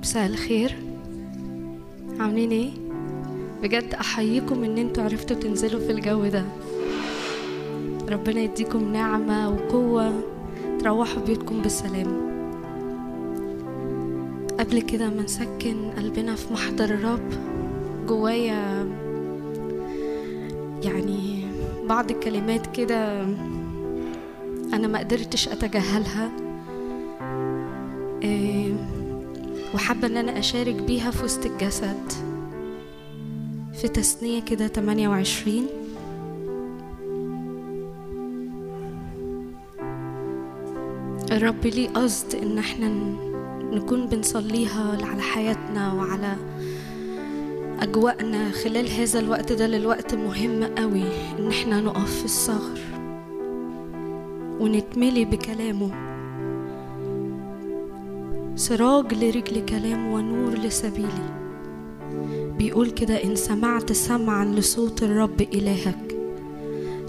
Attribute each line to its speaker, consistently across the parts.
Speaker 1: مساء الخير. عاملين إيه؟ بجد أحييكم إن أنتوا عرفتوا تنزلوا في الجو ده. ربنا يديكم نعمة وقوة تروحوا بيوتكم بالسلام قبل كده ما نسكن قلبنا في محضر الرب. جوايا يعني بعض الكلمات كده أنا ما قدرتش أتجاهلها. إيه وحابة إن أنا أشارك بيها في وسط الجسد. في تثنية كده 28 الرب ليه قصد إن إحنا نكون بنصليها على حياتنا وعلى أجواءنا خلال هذا الوقت ده للوقت مهم قوي إن إحنا نقف في الصغر ونتملي بكلامه. سراج لرجل كلامه ونور لسبيلي. بيقول كده إن سمعت سمعا لصوت الرب إلهك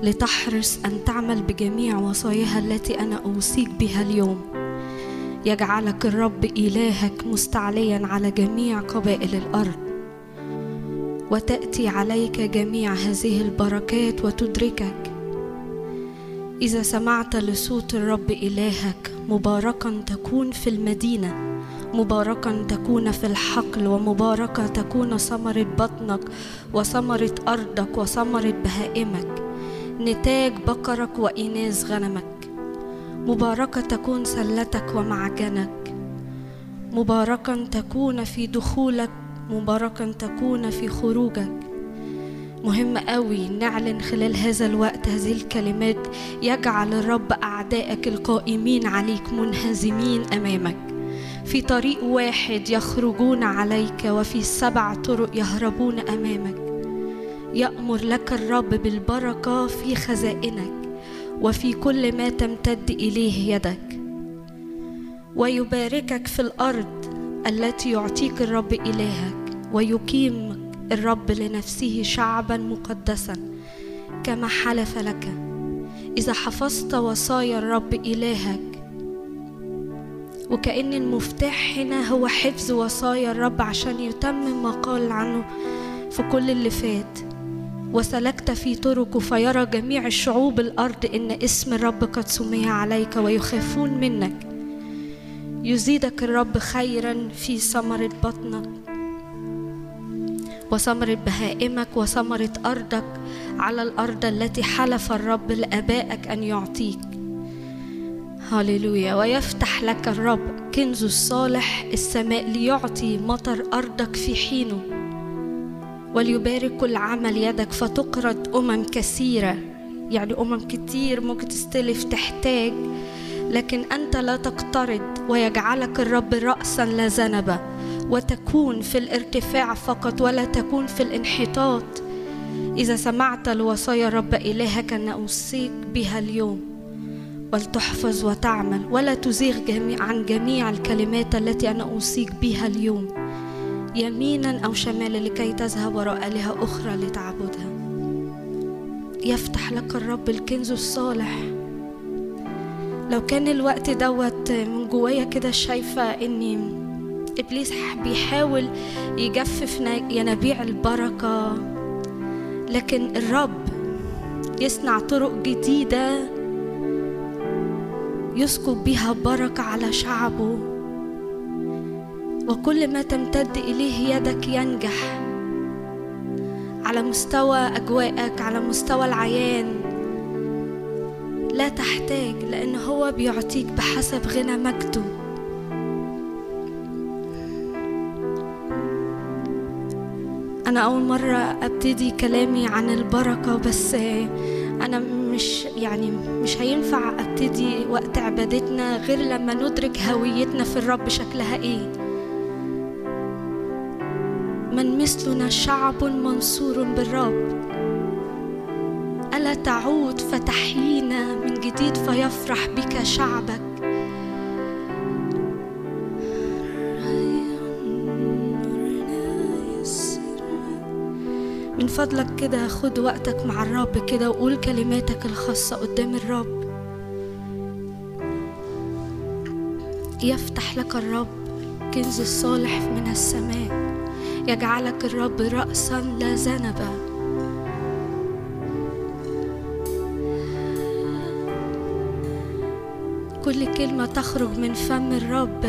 Speaker 1: لتحرص أن تعمل بجميع وصاياها التي أنا أوصيك بها اليوم. يجعلك الرب إلهك مستعليا على جميع قبائل الأرض وتأتي عليك جميع هذه البركات وتدركك إذا سمعت لصوت الرب إلهك مباركا تكون في المدينة مباركا تكون في الحقل ومباركة تكون ثمرة بطنك وثمرة أرضك وثمرة بهائمك. نتاج بقرك وإناث غنمك. مباركة تكون سلتك ومعجنك. مباركا تكون في دخولك مباركا تكون في خروجك. مهم قوي نعلن خلال هذا الوقت هذه الكلمات. يجعل الرب أعدائك القائمين عليك منهزمين أمامك. في طريق واحد يخرجون عليك وفي سبع طرق يهربون أمامك. يأمر لك الرب بالبركة في خزائنك وفي كل ما تمتد إليه يدك. ويباركك في الأرض التي يعطيك الرب إلهك. ويقيم الرب لنفسه شعبا مقدسا كما حلف لك. إذا حفظت وصايا الرب إلهك وكأن المفتاح هنا هو حفظ وصايا الرب عشان يتمم ما قال عنه في كل اللي فات. وسلكت في طرقه فيرى جميع الشعوب الأرض إن اسم الرب قد سمي عليك ويخافون منك. يزيدك الرب خيرا في ثمرة بطنك. وثمرة بهائمك وثمرة أرضك على الأرض التي حلف الرب لآبائك أن يعطيك. هللويا. ويفتح لك الرب كنز الصالح السماء ليعطي مطر أرضك في حينه وليبارك كل عمل يدك فتقرض أمم كثيرة. يعني أمم كتير ممكن تستلف تحتاج لكن أنت لا تقترض ويجعلك الرب رأسا لا ذنب وتكون في الارتفاع فقط ولا تكون في الانحطاط. إذا سمعت لوصايا الرب إلهك أن أوصيك بها اليوم ولتحفظ وتعمل ولا تزيغ جميع عن جميع الكلمات التي أنا أوصيك بها اليوم يمينا أو شمالا لكي تذهب وراء آلهة أخرى لتعبدها. يفتح لك الرب الكنز الصالح. لو كان الوقت دوت من جوايا كده شايفة إني إبليس بيحاول يجفف ينابيع البركة لكن الرب يصنع طرق جديدة يسكب بها بركة على شعبه. وكل ما تمتد إليه يدك ينجح. على مستوى أجواءك على مستوى العيان لا تحتاج لأن هو بيعطيك بحسب غنى مجده. أنا أول مرة أبتدي كلامي عن البركة بس أنا مش يعني مش هينفع أبتدي وقت عبادتنا غير لما ندرك هويتنا في الرب شكلها إيه. من مثلنا شعب منصور بالرب. ألا تعود فتحيينا من جديد فيفرح بك شعبك. من فضلك كده خد وقتك مع الرب كده وقول كلماتك الخاصة قدام الرب. يفتح لك الرب الكنز الصالح من السماء. يجعلك الرب رأسا لا ذنبا كل كلمة تخرج من فم الرب.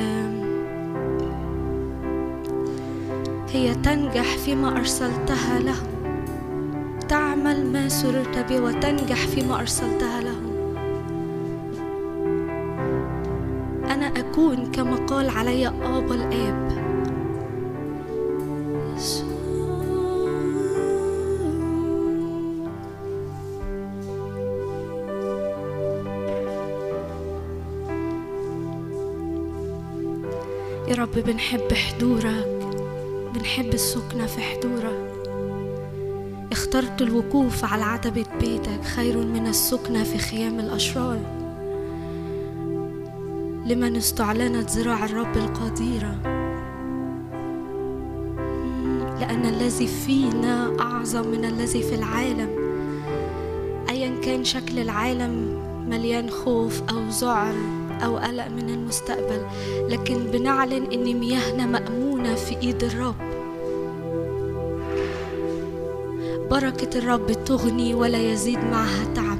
Speaker 1: هي تنجح فيما أرسلتها له. تعمل ما سررت به وتنجح فيما أرسلتها له أنا أكون كما قال علي آبا الآب. يا رب بنحب حضورك بنحب السكنة في حضورك. اخترت الوقوف على عتبة بيتك خير من السكنة في خيام الأشرار. لمن استعلنت ذراع الرب القديرة؟ لأن الذي فينا أعظم من الذي في العالم. أيا كان شكل العالم مليان خوف أو ذعر أو قلق من المستقبل لكن بنعلن إن مياهنا مأمونة في إيد الرب. بركة الرب تغني ولا يزيد معها تعبا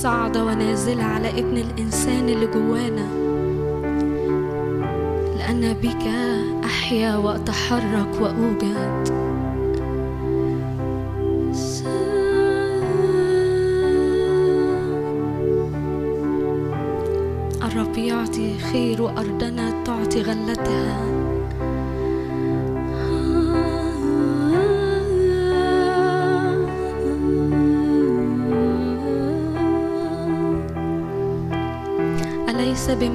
Speaker 1: الصاعدة ونازلة على ابن الإنسان اللي جوانا. لأن بك أحيا وأتحرك وأوجد.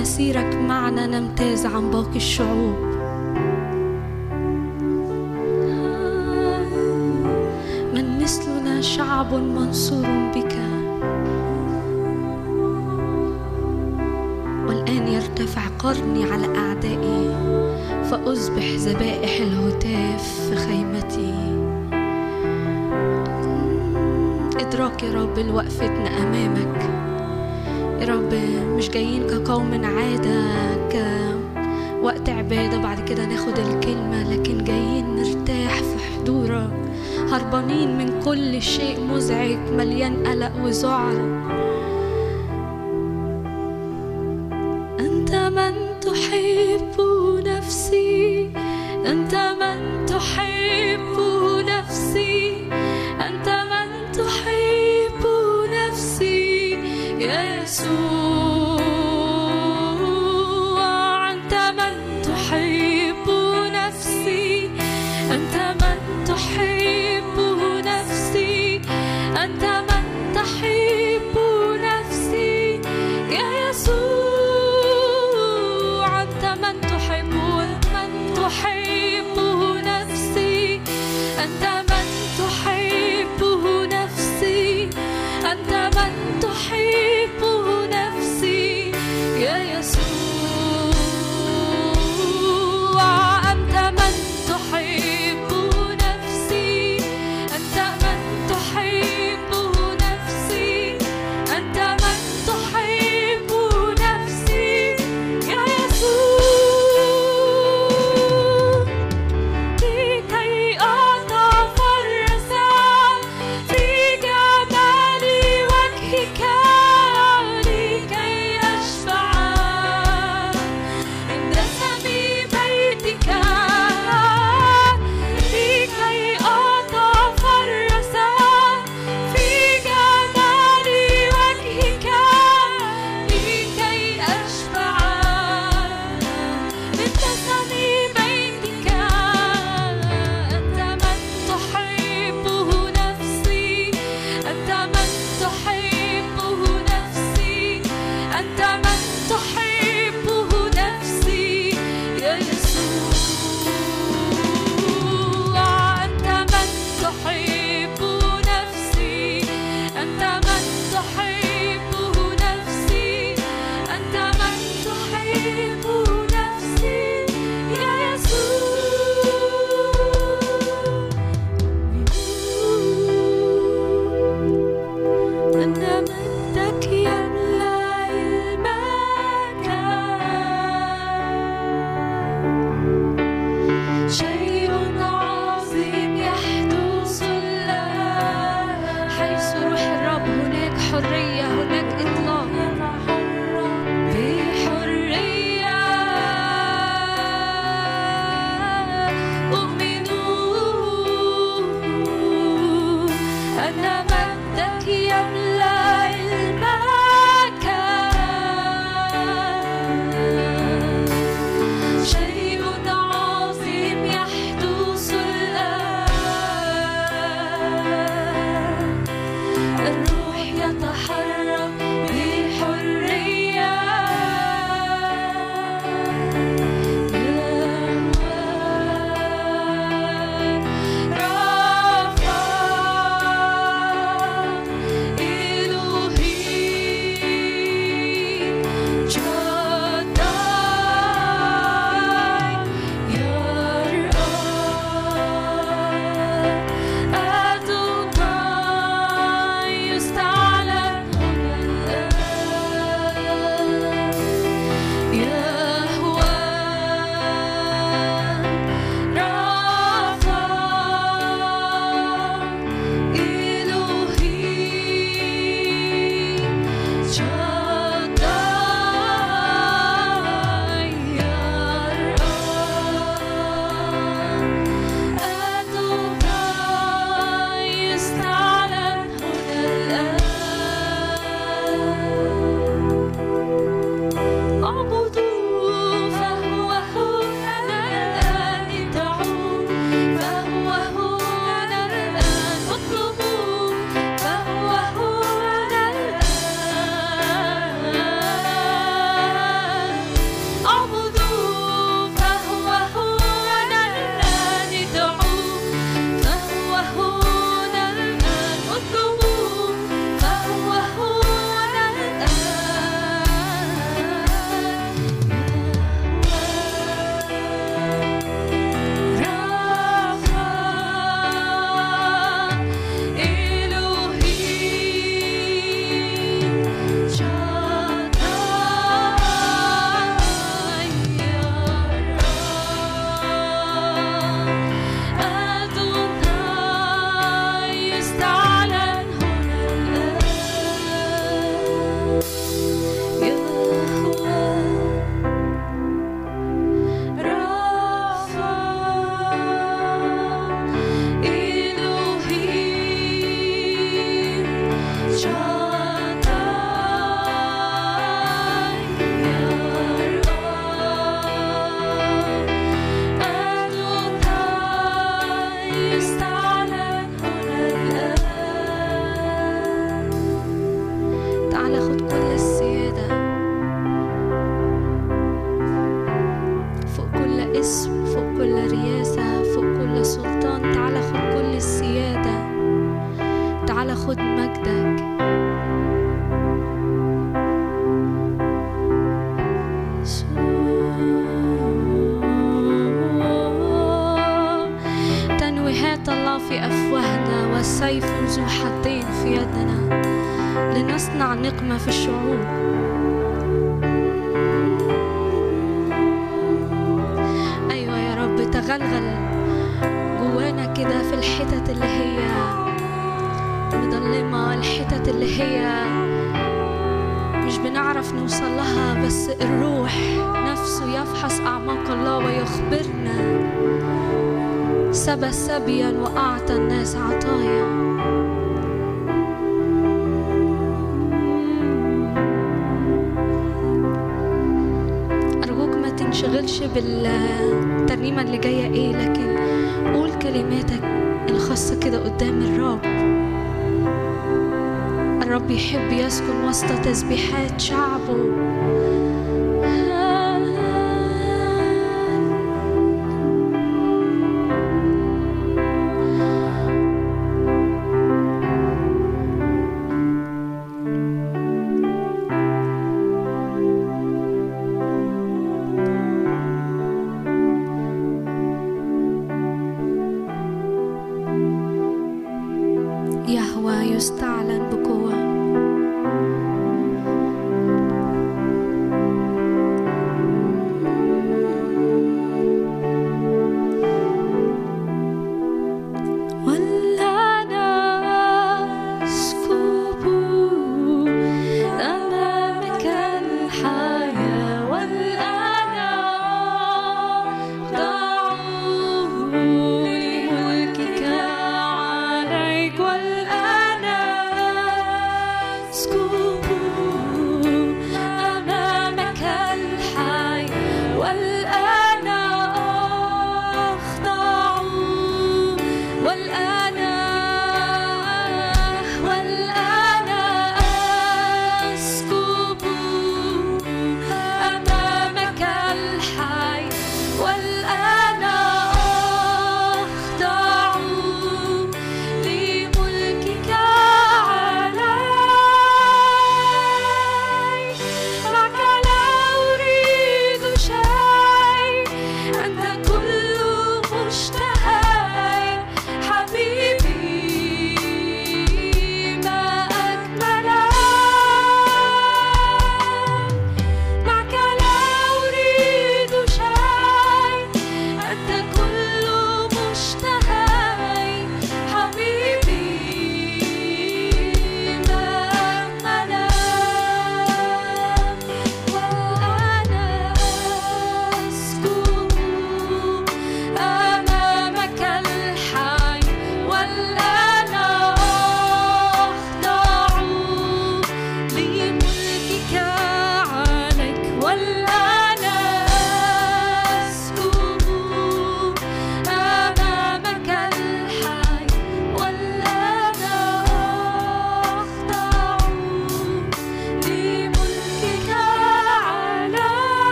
Speaker 1: أليس بمسيرك معنا نمتاز عن باقي الشعوب. من مثلنا شعب منصور بك. والآن يرتفع قرني على أعدائي فأصبح ذبائح الهتاف في خيمتي. إدراك يا رب لوقفتنا أمامك. كقوم عادة كوقت عبادة بعد كده ناخد الكلمة لكن جايين نرتاح في حضورك. هربانين من كل شيء مزعج مليان قلق وذعر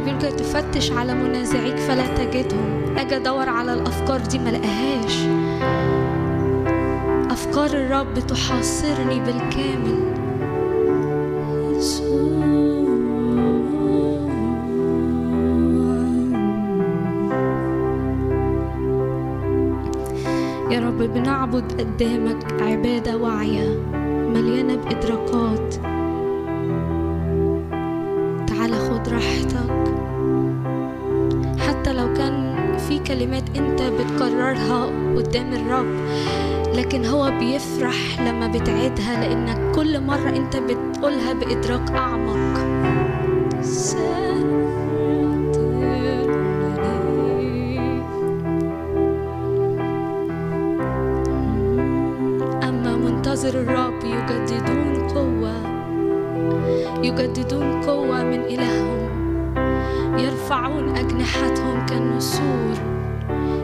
Speaker 1: كده تفتش على منازعيك فلا تجدهم. أجي أدور على الأفكار دي ما لقاهاش. أفكار الرب تحاصرني بالكامل. يا رب بنعبد قدامك عبادة واعية مليانة بإدراكات. كلمات انت بتكررها قدام الرب لكن هو بيفرح لما بتعيدها لانك كل مرة انت بتقولها بإدراك أعمق. أما منتظر الرب يجددون قوة يجددون قوة من إلههم يرفعون أجنحتهم كالنسور.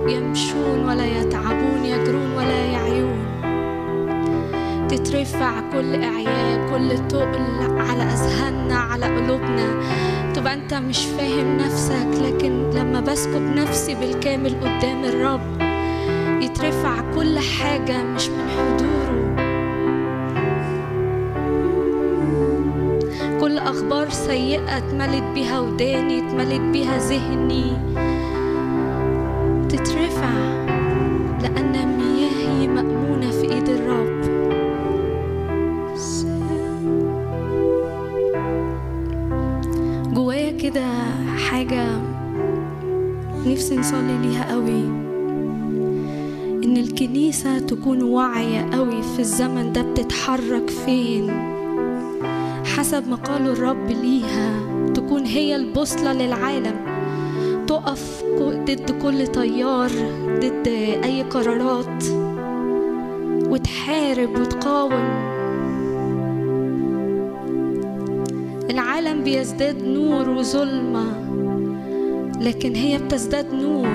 Speaker 1: يمشون ولا يتعبون يجرون ولا يعيون. تترفع كل إعياء كل تقل على أذهاننا على قلوبنا. تبقى أنت مش فاهم نفسك لكن لما بسكب نفسي بالكامل قدام الرب يترفع كل حاجة مش من حضوره. كل أخبار سيئة اتملت بيها وداني اتملت بيها ذهني. تكون واعية قوي في الزمن ده بتتحرك فين؟ حسب ما قاله الرب ليها تكون هي البوصلة للعالم تقف ضد كل تيار ضد أي قرارات وتحارب وتقاوم. العالم بيزداد نور وظلمة لكن هي بتزداد نور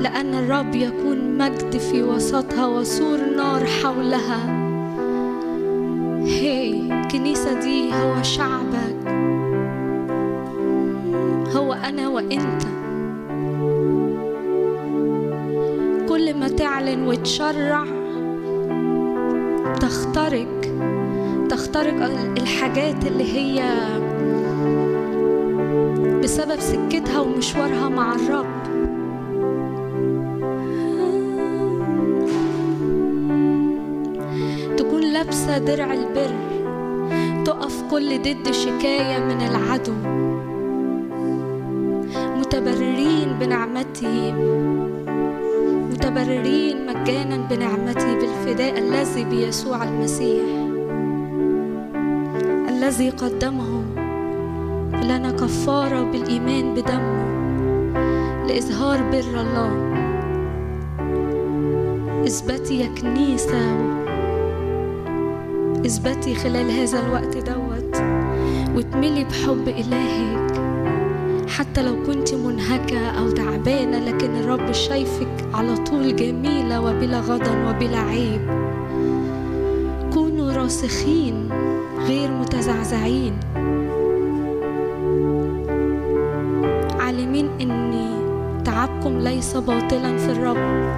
Speaker 1: لأن الرب يكون مجد في وسطها وسور نار حولها. هي الكنيسة دي هو شعبك. هو أنا وإنت. كل ما تعلن وتشرع تخترق تخترق الحاجات اللي هي بسبب سكتها ومشوارها مع الرب. درع البر. تقف كل ضد شكاية من العدو. متبررين بنعمته. متبررين مجانا بنعمته بالفداء الذي بيسوع المسيح. الذي قدمه لنا كفارة بالإيمان بدمه. لإظهار بر الله. اثبتي يا كنيسة اثبتي خلال هذا الوقت دوت واتملي بحب إلهك. حتى لو كنت منهكة أو تعبانة لكن الرب شايفك على طول جميلة وبلا غضن وبلا عيب. كونوا راسخين غير متزعزعين. عالمين إن تعبكم ليس باطلا في الرب.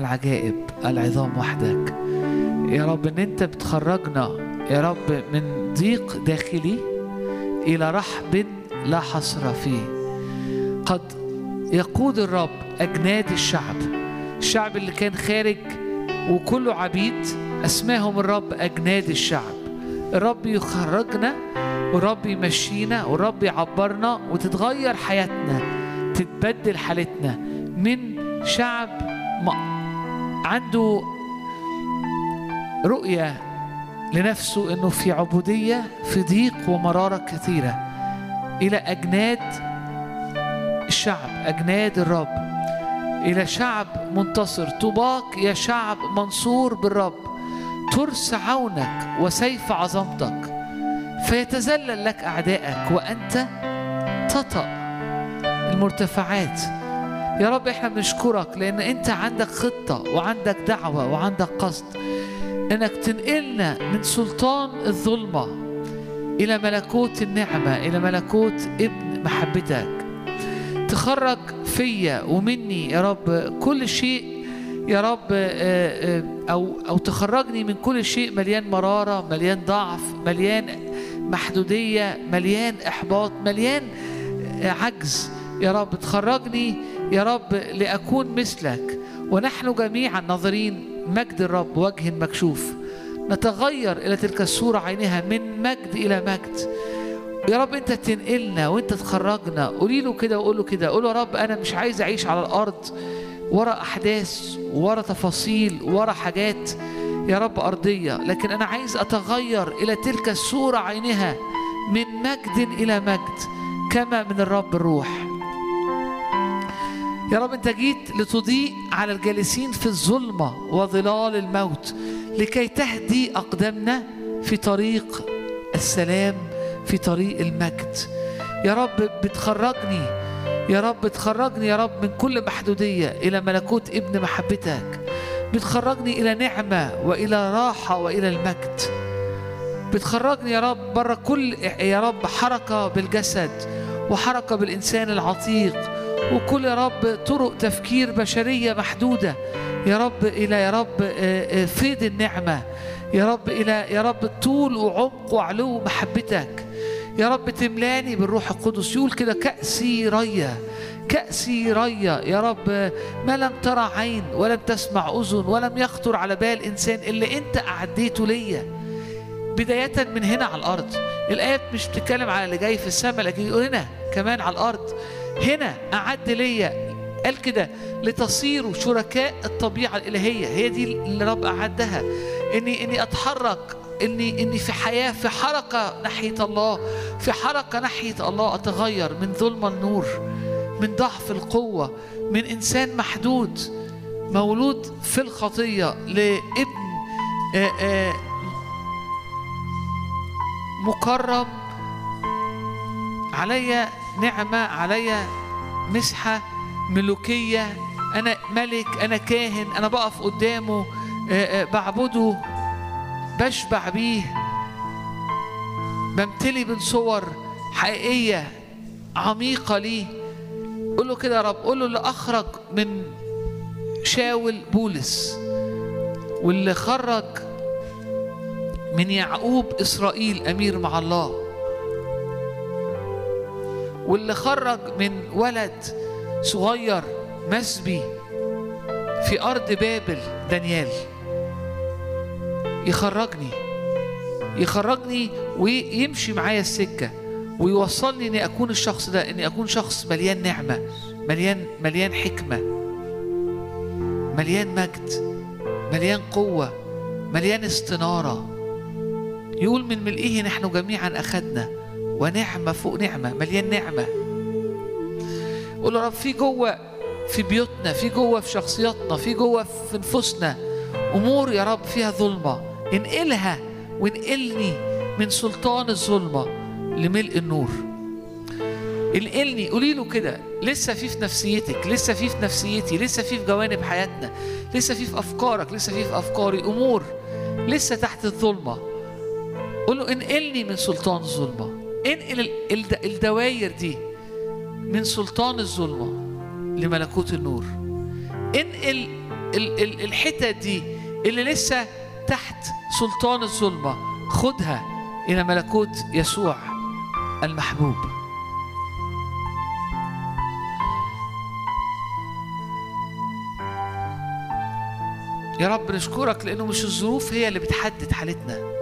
Speaker 2: العجائب العظام وحدك. يا رب إن أنت بتخرجنا يا رب من ضيق داخلي إلى رحب لا حصر فيه. قد يقود الرب أجناد الشعب الشعب اللي كان خارج وكله عبيد أسماهم الرب أجناد الشعب. الرب يخرجنا والرب يمشينا والرب يعبرنا وتتغير حياتنا تتبدل حالتنا من شعب م- عنده رؤية لنفسه إنه في عبودية في ضيق ومرارة كثيرة. إلى أجناد الشعب أجناد الرب. إلى شعب منتصر. طوباك يا شعب منصور بالرب. ترس عونك وسيف عظمتك. فيتذلل لك أعدائك وأنت تطأ المرتفعات. يا رب إحنا بنشكرك لأن أنت عندك خطة وعندك دعوة وعندك قصد انك تنقلنا من سلطان الظلمة إلى ملكوت النعمة إلى ملكوت ابن محبتك. تخرج فيا ومني يا رب كل شيء يا رب آه، آه، أو أو تخرجني من كل شيء مليان مرارة مليان ضعف مليان محدودية مليان إحباط مليان آه، عجز. يا رب تخرجني يا رب لأكون مثلك. ونحن جميعا ناظرين مجد الرب وجه مكشوف. نتغير إلى تلك الصورة عينها من مجد إلى مجد. يا رب أنت تنقلنا وأنت تخرجنا. قولي له كده وقول له كده. قول له يا رب أنا مش عايز أعيش على الأرض ورا أحداث ورا تفاصيل ورا حاجات يا رب أرضية. لكن أنا عايز أتغير إلى تلك الصورة عينها من مجد إلى مجد كما من الرب الروح. يا رب انت جيت لتضيء على الجالسين في الظلمة وظلال الموت لكي تهدي أقدامنا في طريق السلام في طريق المجد. يا رب بتخرجني يا رب تخرجني يا رب من كل محدودية إلى ملكوت ابن محبتك. بتخرجني إلى نعمة وإلى راحة وإلى المجد. بتخرجني يا رب بره كل يا رب حركة بالجسد وحركة بالإنسان العتيق وكل يا رب طرق تفكير بشرية محدودة. يا رب إلى يا رب آه، آه، فيض النعمة. يا رب إلى يا رب طول وعمق وعلو محبتك. يا رب تملاني بالروح القدس. يقول كده كأسي ريا كأسي ريا يا رب ما لم ترى عين ولم تسمع أذن ولم يخطر على بال إنسان اللي أنت أعديته ليا. بداية من هنا على الأرض. الآية مش بتتكلم على اللي جاي في السماء لكن هنا كمان على الأرض. هنا أعد ليا قال كده لتصيروا شركاء الطبيعة الإلهية. هي دي اللي رب أعدها. إني إني أتحرك. إني إني في حياة في حركة ناحية الله. في حركة ناحية الله أتغير من ظلم النور من ضعف القوة من إنسان محدود مولود في الخطية لابن آه، مكرم. عليا نعمة عليا مسحة ملوكية أنا ملك أنا كاهن أنا بقف قدامه آه، آه، بعبده بشبع بيه. بمتلي من صور حقيقية عميقة ليه. قول له كده يا رب قول له اللي أخرج من شاول بولس واللي خرج من يعقوب إسرائيل أمير مع الله. واللي خرج من ولد صغير مسبي في أرض بابل دانيال. يخرجني يخرجني ويمشي معايا السكة ويوصلني إني أكون الشخص ده إني أكون شخص مليان نعمة مليان مليان حكمة مليان مجد مليان قوة مليان استنارة. يقول من ملئه نحن جميعا أخذنا. ونعمة فوق نعمة مليان نعمة. قول يا رب في جوة في بيوتنا في جوة في شخصياتنا في جوة في نفوسنا أمور يا رب فيها ظلمة. انقلها وانقلني من سلطان الظلمة لملء النور. انقلني. قولي له كده لسه في في نفسيتك لسه في في نفسيتي لسه في في جوانب حياتنا لسه في في أفكارك لسه في في أفكاري. أمور لسه تحت الظلمة. قول له انقلني من سلطان الظلمة. انقل ال- الد- الدواير دي من سلطان الظلمة لملكوت النور. انقل ال- ال- الحتت دي اللي لسه تحت سلطان الظلمة خدها إلى ملكوت يسوع المحبوب. يا رب نشكرك لأنه مش الظروف هي اللي بتحدد حالتنا.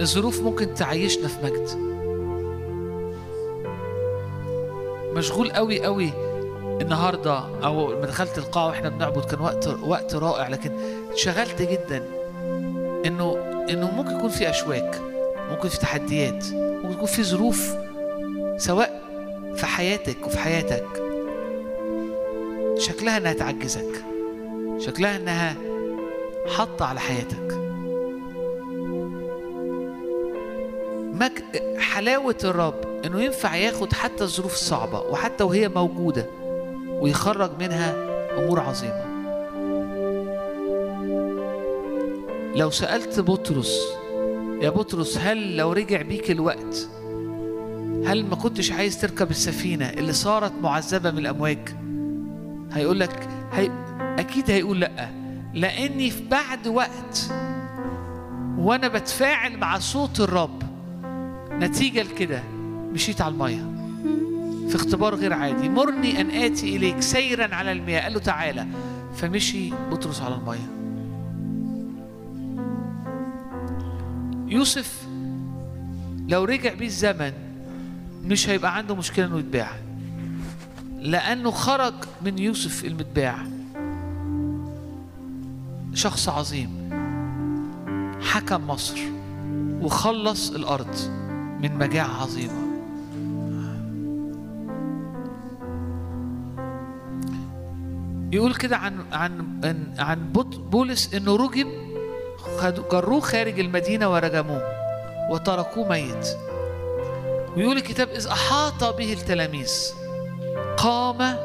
Speaker 2: الظروف ممكن تعيشنا في مجد. مشغول قوي قوي النهارده أو لما دخلت القاعة وإحنا بنعبد كان وقت وقت رائع لكن اتشغلت جدا إنه إنه ممكن يكون في أشواك ممكن في تحديات ممكن يكون في ظروف سواء في حياتك وفي حياتك. شكلها إنها تعجزك شكلها إنها حاطة على حياتك. حلاوة الرب إنه ينفع ياخد حتى الظروف الصعبة وحتى وهي موجودة ويخرج منها أمور عظيمة. لو سألت بطرس يا بطرس هل لو رجع بيك الوقت هل ما كنتش عايز تركب السفينة اللي صارت معذبة من الأمواج؟ هيقول لك هي... أكيد هيقول لأ لأني في بعد وقت وأنا بتفاعل مع صوت الرب نتيجة لكده مشيت على المية. في اختبار غير عادي. مرني أن آتي إليك سيرا على المياه. قال له تعالى. فمشي بطرس على المية يوسف لو رجع بيه الزمن مش هيبقى عنده مشكلة إنه يتباع. لأنه خرج من يوسف المتباع. شخص عظيم. حكم مصر وخلص الأرض. من مجاعة عظيمة. يقول كده عن عن عن, بولس انه رجم جروه خارج المدينة ورجموه وتركوه ميت. ويقول الكتاب إذ أحاط به التلاميذ قام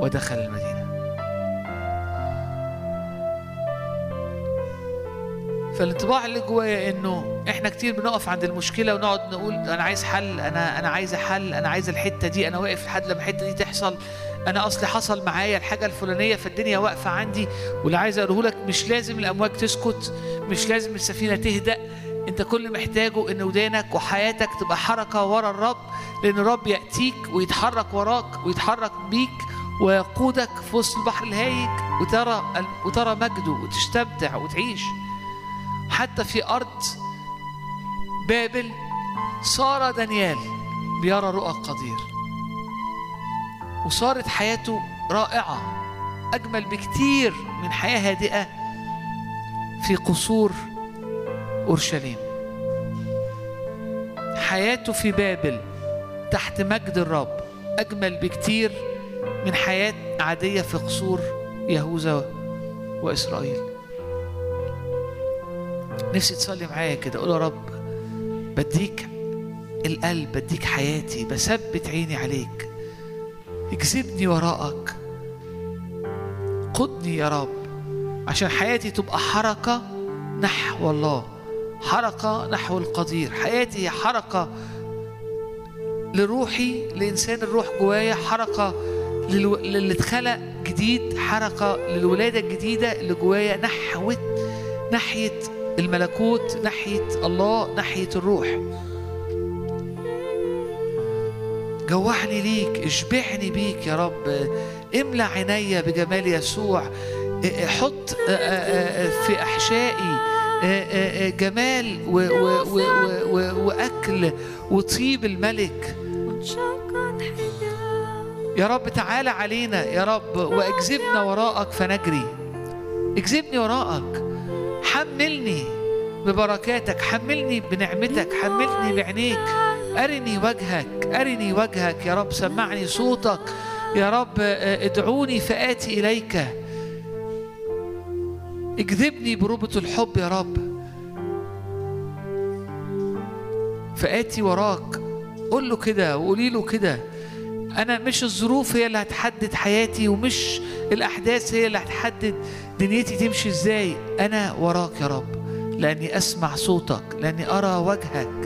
Speaker 2: ودخل المدينة. فالانطباع اللي جوايا إنه إحنا كتير بنقف عند المشكلة ونقعد نقول أنا عايز حل أنا أنا عايز حل أنا عايز الحتة دي أنا واقف لحد لما الحتة دي تحصل أنا أصلي حصل معايا الحاجة الفلانية فالدنيا واقفة عندي واللي عايز أقوله لك مش لازم الأمواج تسكت مش لازم السفينة تهدأ أنت كل محتاجه إن ودانك وحياتك تبقى حركة ورا الرب لأن الرب يأتيك ويتحرك وراك ويتحرك بيك ويقودك في وسط البحر الهايج وترى وترى مجده وتستمتع وتعيش. حتى في أرض بابل صار دانيال بيرى رؤى قدير وصارت حياته رائعة أجمل بكتير من حياة هادئة في قصور أورشليم. حياته في بابل تحت مجد الرب أجمل بكتير من حياة عادية في قصور يهوذا وإسرائيل. نفسي تصلي معايا كده قول يا رب بديك القلب بديك حياتي بثبت عيني عليك اجذبني وراءك قدني يا رب عشان حياتي تبقى حركة نحو الله حركة نحو القدير حياتي هي حركة لروحي لإنسان الروح جوايا حركة. للي اتخلق جديد حركة للولادة الجديدة اللي جوايا نحو ناحية الملكوت ناحية الله ناحية الروح. جوعني ليك اشبعني بيك يا رب. املى عيني بجمال يسوع. حط في أحشائي جمال وأكل وطيب الملك. يا رب تعالى علينا يا رب وأجذبنا وراءك فنجري. اجذبني وراءك. حملني ببركاتك حملني بنعمتك حملني بعينيك. أرني وجهك أرني وجهك يا رب سمعني صوتك. يا رب ادعوني فآتي إليك. اجذبني بربط الحب يا رب. فآتي وراك. قول له كده وقولي له كده. أنا مش الظروف هي اللي هتحدد حياتي ومش الأحداث هي اللي هتحدد دنيتي تمشي إزاي. أنا وراك يا رب لأني أسمع صوتك لأني أرى وجهك.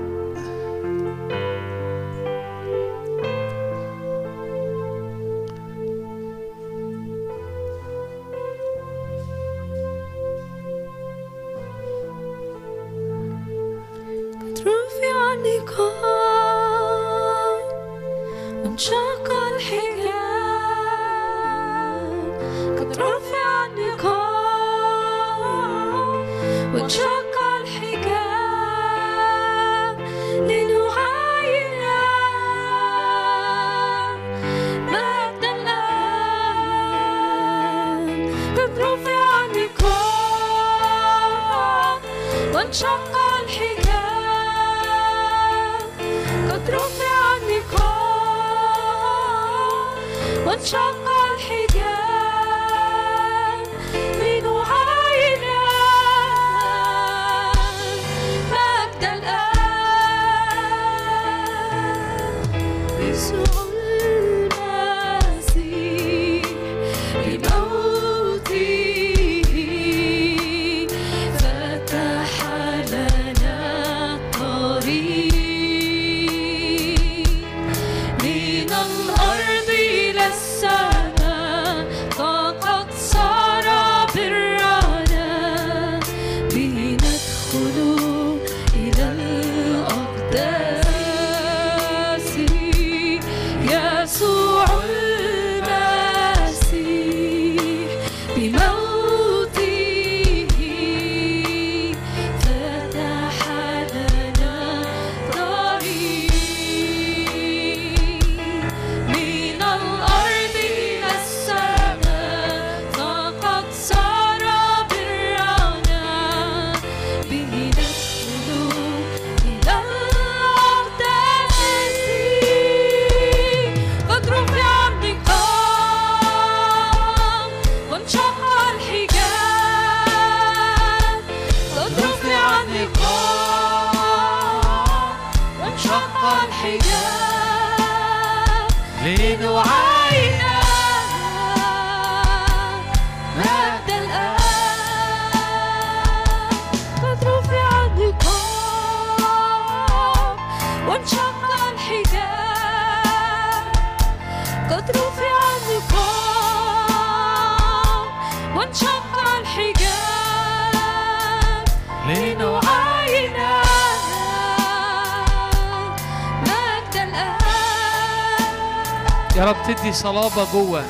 Speaker 2: صلابة جوه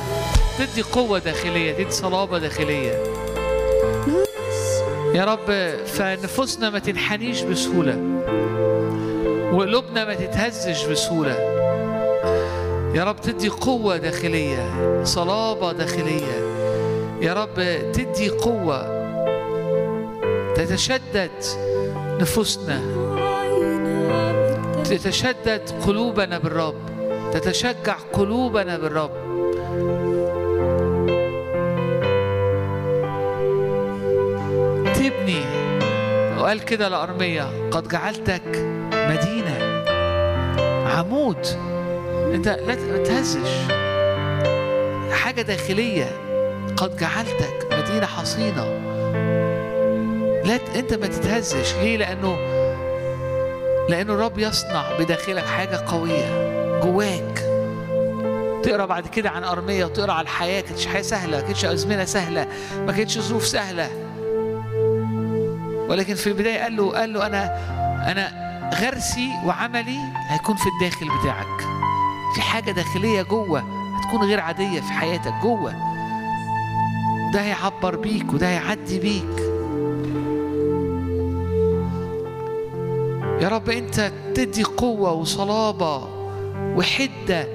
Speaker 2: تدي قوة داخلية تدي صلابة داخلية. يا رب فنفوسنا ما تنحنيش بسهولة وقلوبنا ما تتهزش بسهولة. يا رب تدي قوة داخلية صلابة داخلية. يا رب تدي قوة تتشدد نفوسنا. تتشدد قلوبنا بالرب. تتشجع قلوبنا بالرب. تبني وقال كده لأرمية قد جعلتك مدينة عمود. أنت لا تهزش. حاجة داخلية. قد جعلتك مدينة حصينة. لا أنت ما تتهزش. ليه؟ لأنه لأنه الرب يصنع بداخلك حاجة قوية. جواك. تقرأ بعد كده عن أرمية وتقرأ على الحياة. كانتش حياة سهلة كانتش أزمنة سهلة ما كانتش ظروف سهلة. ولكن في البداية قال له قال له أنا أنا غرسي وعملي هيكون في الداخل بتاعك. في حاجة داخلية جوه هتكون غير عادية في حياتك جوه. ده هيعبر بيك وده هيعدي بيك. يا رب أنت تدي قوة وصلابة وحدة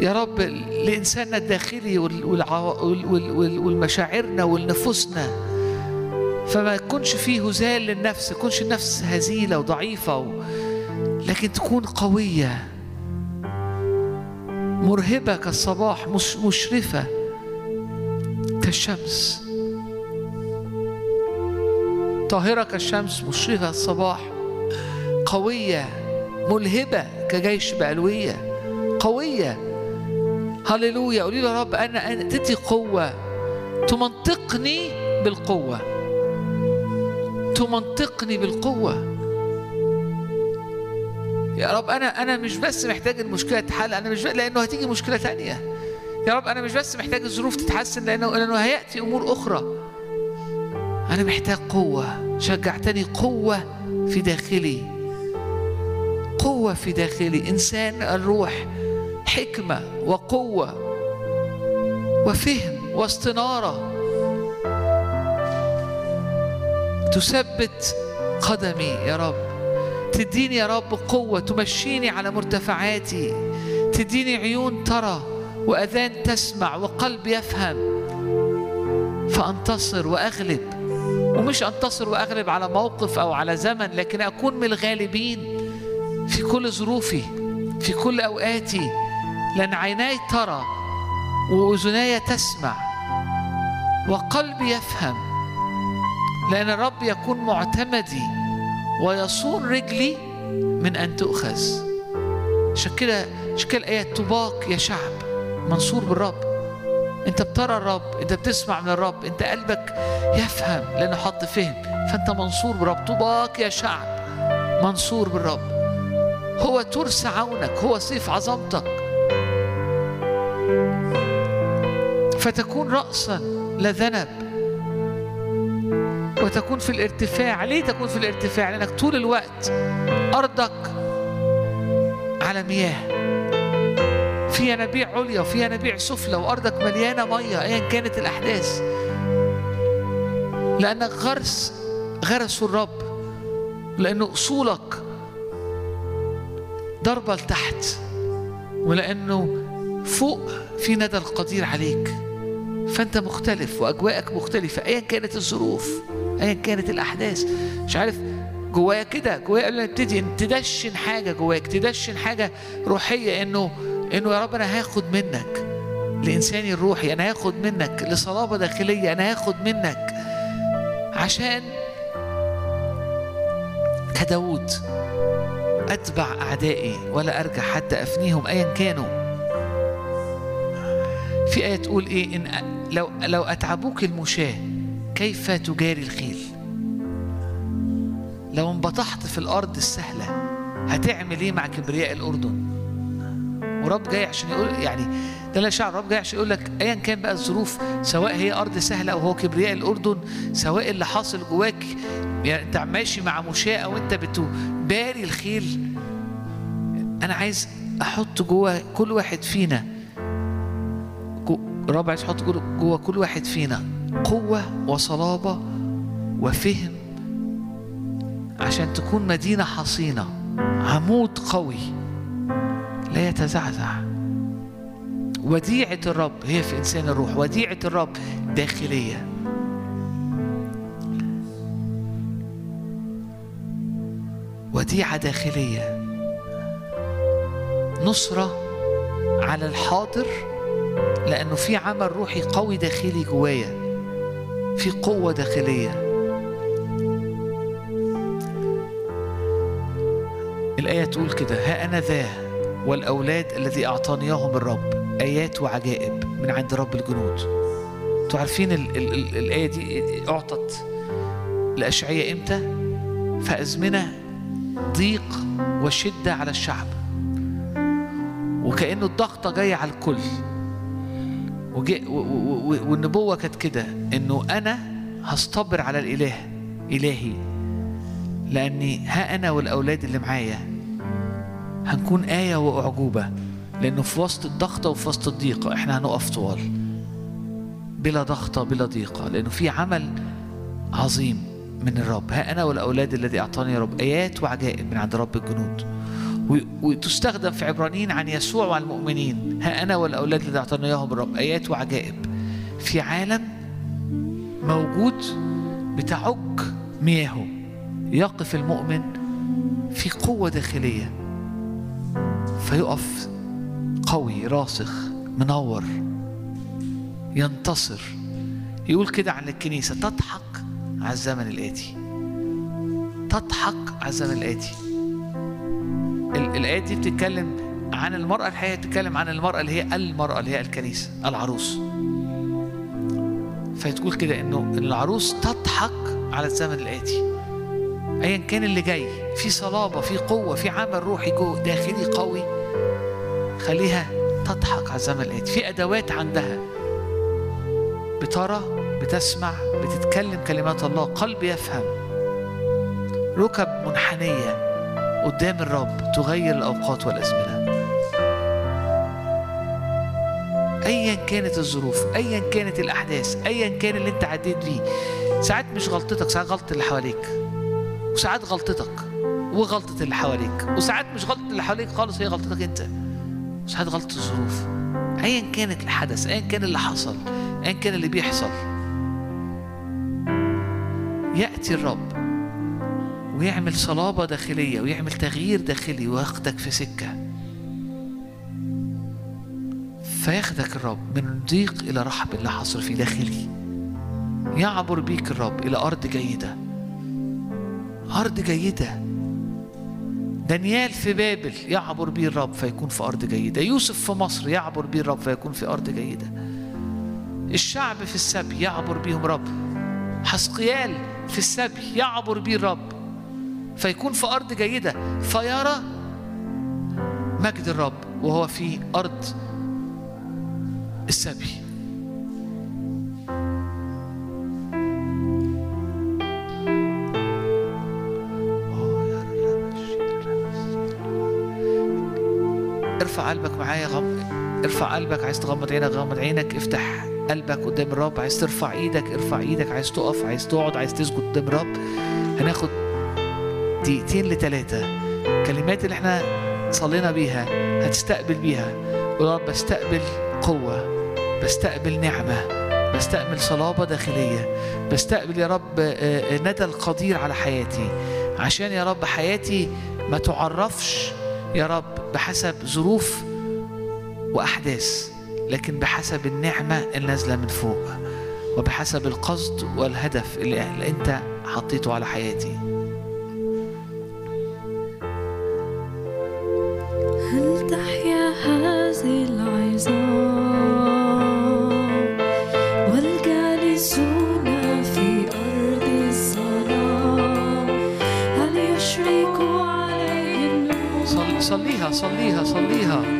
Speaker 2: يا رب لإنساننا الداخلي والمشاعرنا والنفوسنا فما يكونش فيه هزال للنفس يكونش النفس هزيلة وضعيفة. لكن تكون قوية مرهبة كالصباح مش مشرفة كالشمس طاهرة كالشمس مشرفة الصباح قوية ملهبة كجيش بألوية قوية. هللويا. قولي له يا رب أنا أنا تدي قوة. تمنطقني بالقوة. تمنطقني بالقوة. يا رب أنا أنا مش بس محتاج المشكلة تتحل أنا مش لأنه هتيجي مشكلة تانية. يا رب أنا مش بس محتاج الظروف تتحسن لأنه لأنه هيأتي أمور أخرى. أنا محتاج قوة. شجعتني قوة في داخلي. قوة في داخلي إنسان الروح حكمة وقوة وفهم واستنارة تثبت قدمي يا رب. تديني يا رب قوة تمشيني على مرتفعاتي. تديني عيون ترى وأذان تسمع وقلب يفهم. فأنتصر وأغلب ومش أنتصر وأغلب على موقف أو على زمن لكن أكون من الغالبين. في كل ظروفي في كل أوقاتي. لأن عيناي ترى وأذناي تسمع وقلبي يفهم. لأن الرب يكون معتمدي ويصون رجلي من أن تؤخذ. عشان كده عشان كده الآية طباق يا شعب منصور بالرب. أنت بترى الرب أنت بتسمع من الرب أنت قلبك يفهم لأنه حط فهم. فأنت منصور بالرب طباق يا شعب منصور بالرب. هو ترس عونك هو سيف عظمتك. فتكون رأسا لا ذنب وتكون في الارتفاع. ليه تكون في الارتفاع؟ لأنك طول الوقت أرضك على مياه. في ينابيع عليا وفي ينابيع سفلى وأرضك مليانة مية أيا كانت الأحداث. لأنك غرس غرسوا الرب لأن أصولك ضربة لتحت. ولأنه فوق في ندى القدير عليك. فأنت مختلف وأجواءك مختلفة أيا كانت الظروف أيا كانت الأحداث. مش عارف جوايا كده جوايا قبل ما تبتدي إن تدشن حاجة جواك تدشن حاجة روحية إنه إنه يا رب أنا هاخد منك لإنساني الروحي أنا هاخد منك لصلابة داخلية أنا هاخد منك عشان كداود أتبع أعدائي ولا أرجع حتى أفنيهم أيا كانوا. في آية تقول إيه؟ إن لو لو أتعبوك المشاة كيف تجاري الخيل؟ لو انبطحت في الأرض السهلة هتعمل إيه مع كبرياء الأردن؟ ورب جاي عشان يقول يعني ده لا شعر رب جاي عشان يقول لك ايا كان بقى الظروف سواء هي أرض سهلة أو هو كبرياء الأردن سواء اللي حاصل جواك يعني انت ماشي مع مشاة أو أنت بتباري الخيل. أنا عايز أحط جوه كل واحد فينا. الرب عايز يحط جوه كل واحد فينا قوة وصلابة وفهم عشان تكون مدينة حصينة. عمود قوي. لا يتزعزع. وديعة الرب هي في إنسان الروح. وديعة الرب داخلية. وديعة داخلية. نصرة على الحاضر لأنه في عمل روحي قوي داخلي جوايا في قوة داخلية. الآية تقول كده ها أنا ذا والأولاد الذي أعطانيهم الرب آيات وعجائب من عند رب الجنود. أنتوا عارفين ال ال ال الآية دي أعطت لأشعية إمتى؟ في أزمنة ضيق وشدة على الشعب. وكأنه الضغطة جاية على الكل. والنبوة كانت كده إنه أنا هصطبر على الإله إلهي. لأني ها أنا والأولاد اللي معايا. هنكون آية وأعجوبة. لأنه في وسط الضغطة وفي وسط الضيقة إحنا هنقف طوال. بلا ضغطة بلا ضيقة لأنه في عمل عظيم. من الرب. ها أنا والأولاد الذي أعطاني رب آيات وعجائب من عند رب الجنود. وتستخدم في عبرانيين عن يسوع وعن المؤمنين. ها أنا والأولاد الذي أعطاني إياهم الرب آيات وعجائب. في عالم موجود بتعج مياهه يقف المؤمن في قوة داخلية. فيقف قوي راسخ منور ينتصر. يقول كده عن الكنيسة تضحك على الزمن الآتي. تضحك على الزمن الآتي. ال- الآية دي بتتكلم عن المرأة الحقيقة بتتكلم عن المرأة اللي هي المرأة اللي هي الكنيسة العروس. فتقول كده إنه العروس تضحك على الزمن الآتي. ايا كان اللي جاي في صلابة في قوة في عمل روحي جوه داخلي قوي خليها تضحك على الزمن الآتي. في أدوات عندها. بترى بتسمع بتتكلم كلمات الله قلب يفهم. ركب منحنية قدام الرب تغير الأوقات والأزمنة. ايا كانت الظروف ايا كانت الأحداث ايا كان اللي أنت عديت بيه. ساعات مش غلطتك ساعات غلطة اللي حواليك. وساعات غلطتك وغلطة اللي حواليك. وساعات مش غلطة اللي حواليك خالص هي غلطتك أنت. وساعات غلطة الظروف. ايا كانت الحدث ايا كان اللي حصل ايا كان اللي بيحصل. يأتي الرب ويعمل صلابة داخلية ويعمل تغيير داخلي وياخدك في سكة. فياخدك الرب من ضيق إلى رحب اللي حصل في داخلي. يعبر بيك الرب إلى أرض جيدة. أرض جيدة. دانيال في بابل يعبر به الرب فيكون في أرض جيدة. يوسف في مصر يعبر به الرب فيكون في أرض جيدة. الشعب في السبي يعبر بهم رب. حسقيال في السبي يعبر به الرب. فيكون في أرض جيدة فيرى مجد الرب وهو في أرض السبي. ارفع قلبك معايا غم ارفع قلبك عايز تغمض عينك غمض عينك افتح قلبك قدام الرب عايز ترفع إيدك ارفع إيدك عايز تقف عايز تقعد عايز تسجد قدام الرب هناخد دقيقتين لثلاثة كلمات اللي إحنا صلينا بيها هتستقبل بيها. يا رب بستقبل قوة بستقبل نعمة بستقبل صلابة داخلية. بستقبل يا رب آه، آه، ندى القدير على حياتي. عشان يا رب حياتي ما تعرفش يا رب بحسب ظروف وأحداث. لكن بحسب النعمة النازلة من فوق وبحسب القصد والهدف اللي أنت حطيته على حياتي.
Speaker 3: هل تحيا هذه العظام؟ والجالسون في أرض الظلام. هل يشرق عليهم
Speaker 2: صليها صليها صليها.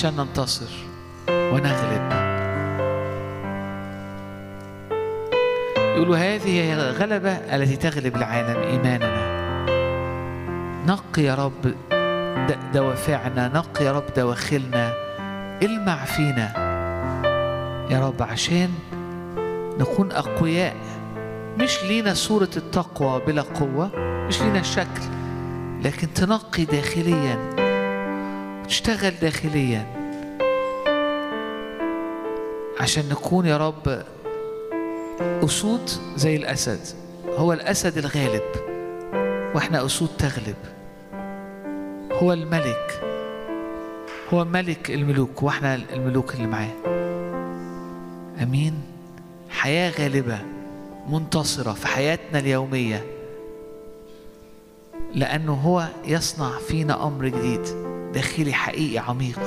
Speaker 2: عشان ننتصر ونغلب. يقولوا هذه هي الغلبة التي تغلب العالم إيماننا. نقي يا رب دوافعنا نقي يا رب دواخلنا. المع فينا يا رب عشان نكون أقوياء. مش لينا صورة التقوى بلا قوة مش لينا الشكل لكن تنقي داخليا. وتشتغل داخليا. عشان نكون يا رب أسود زي الأسد. هو الأسد الغالب وإحنا أسود تغلب. هو الملك هو ملك الملوك وإحنا الملوك اللي معاه. أمين؟ حياة غالبة منتصرة في حياتنا اليومية. لأنه هو يصنع فينا أمر جديد. داخلي حقيقي عميق.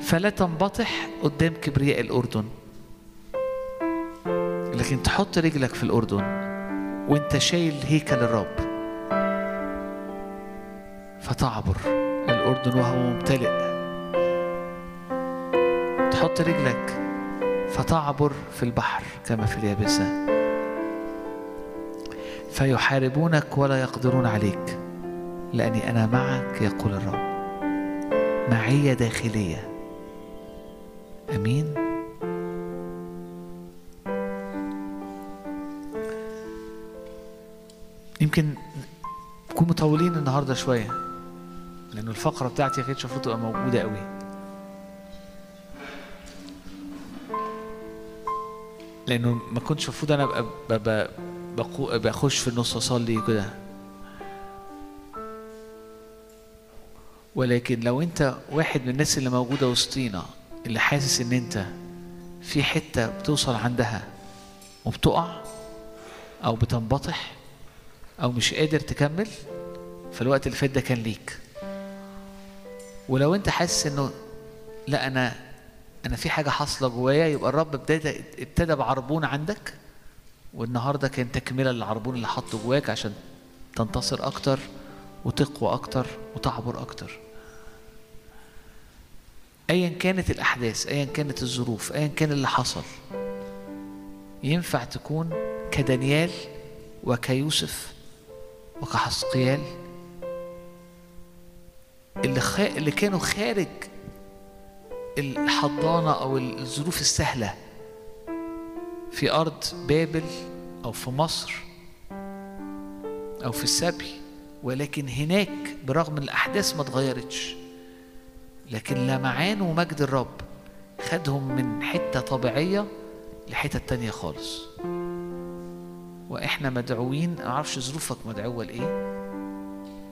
Speaker 2: فلا تنبطح قدام كبرياء الأردن. لكن تحط رجلك في الأردن وانت شايل هيكل الرب. فتعبر الأردن وهو ممتلئ. تحط رجلك فتعبر في البحر كما في اليابسة. فيحاربونك ولا يقدرون عليك. لأني أنا معك يقول الرب. معية داخلية. أمين؟ يمكن نكون مطولين النهارده شوية لأن الفقرة بتاعتي كانتش المفروض تبقى موجودة قوي لأنه ما كنتش المفروض أنا أبقى بخش في النص أصلي كده ولكن لو أنت واحد من الناس اللي موجودة وسطينا اللي حاسس إن أنت في حتة بتوصل عندها وبتقع أو بتنبطح أو مش قادر تكمل فالوقت اللي فات ده كان ليك. ولو انت حاسس انه لا أنا أنا في حاجة حاصلة جوايا يبقى الرب ابتدى ابتدى بعربون عندك والنهاردة كان تكملة للعربون اللي حطه جواك عشان تنتصر أكتر وتقوى أكتر وتعبر أكتر. ايا كانت الأحداث ايا كانت الظروف ايا كان اللي حصل. ينفع تكون كدانيال وكيوسف وكحسقيال اللي خ... اللي كانوا خارج الحضانة أو الظروف السهلة في أرض بابل أو في مصر أو في السبي ولكن هناك برغم الأحداث ما اتغيرتش. لكن لمعان ومجد الرب خدهم من حتة طبيعية لحتة تانية خالص. وإحنا مدعوين أنا معرفش ظروفك مدعوة لإيه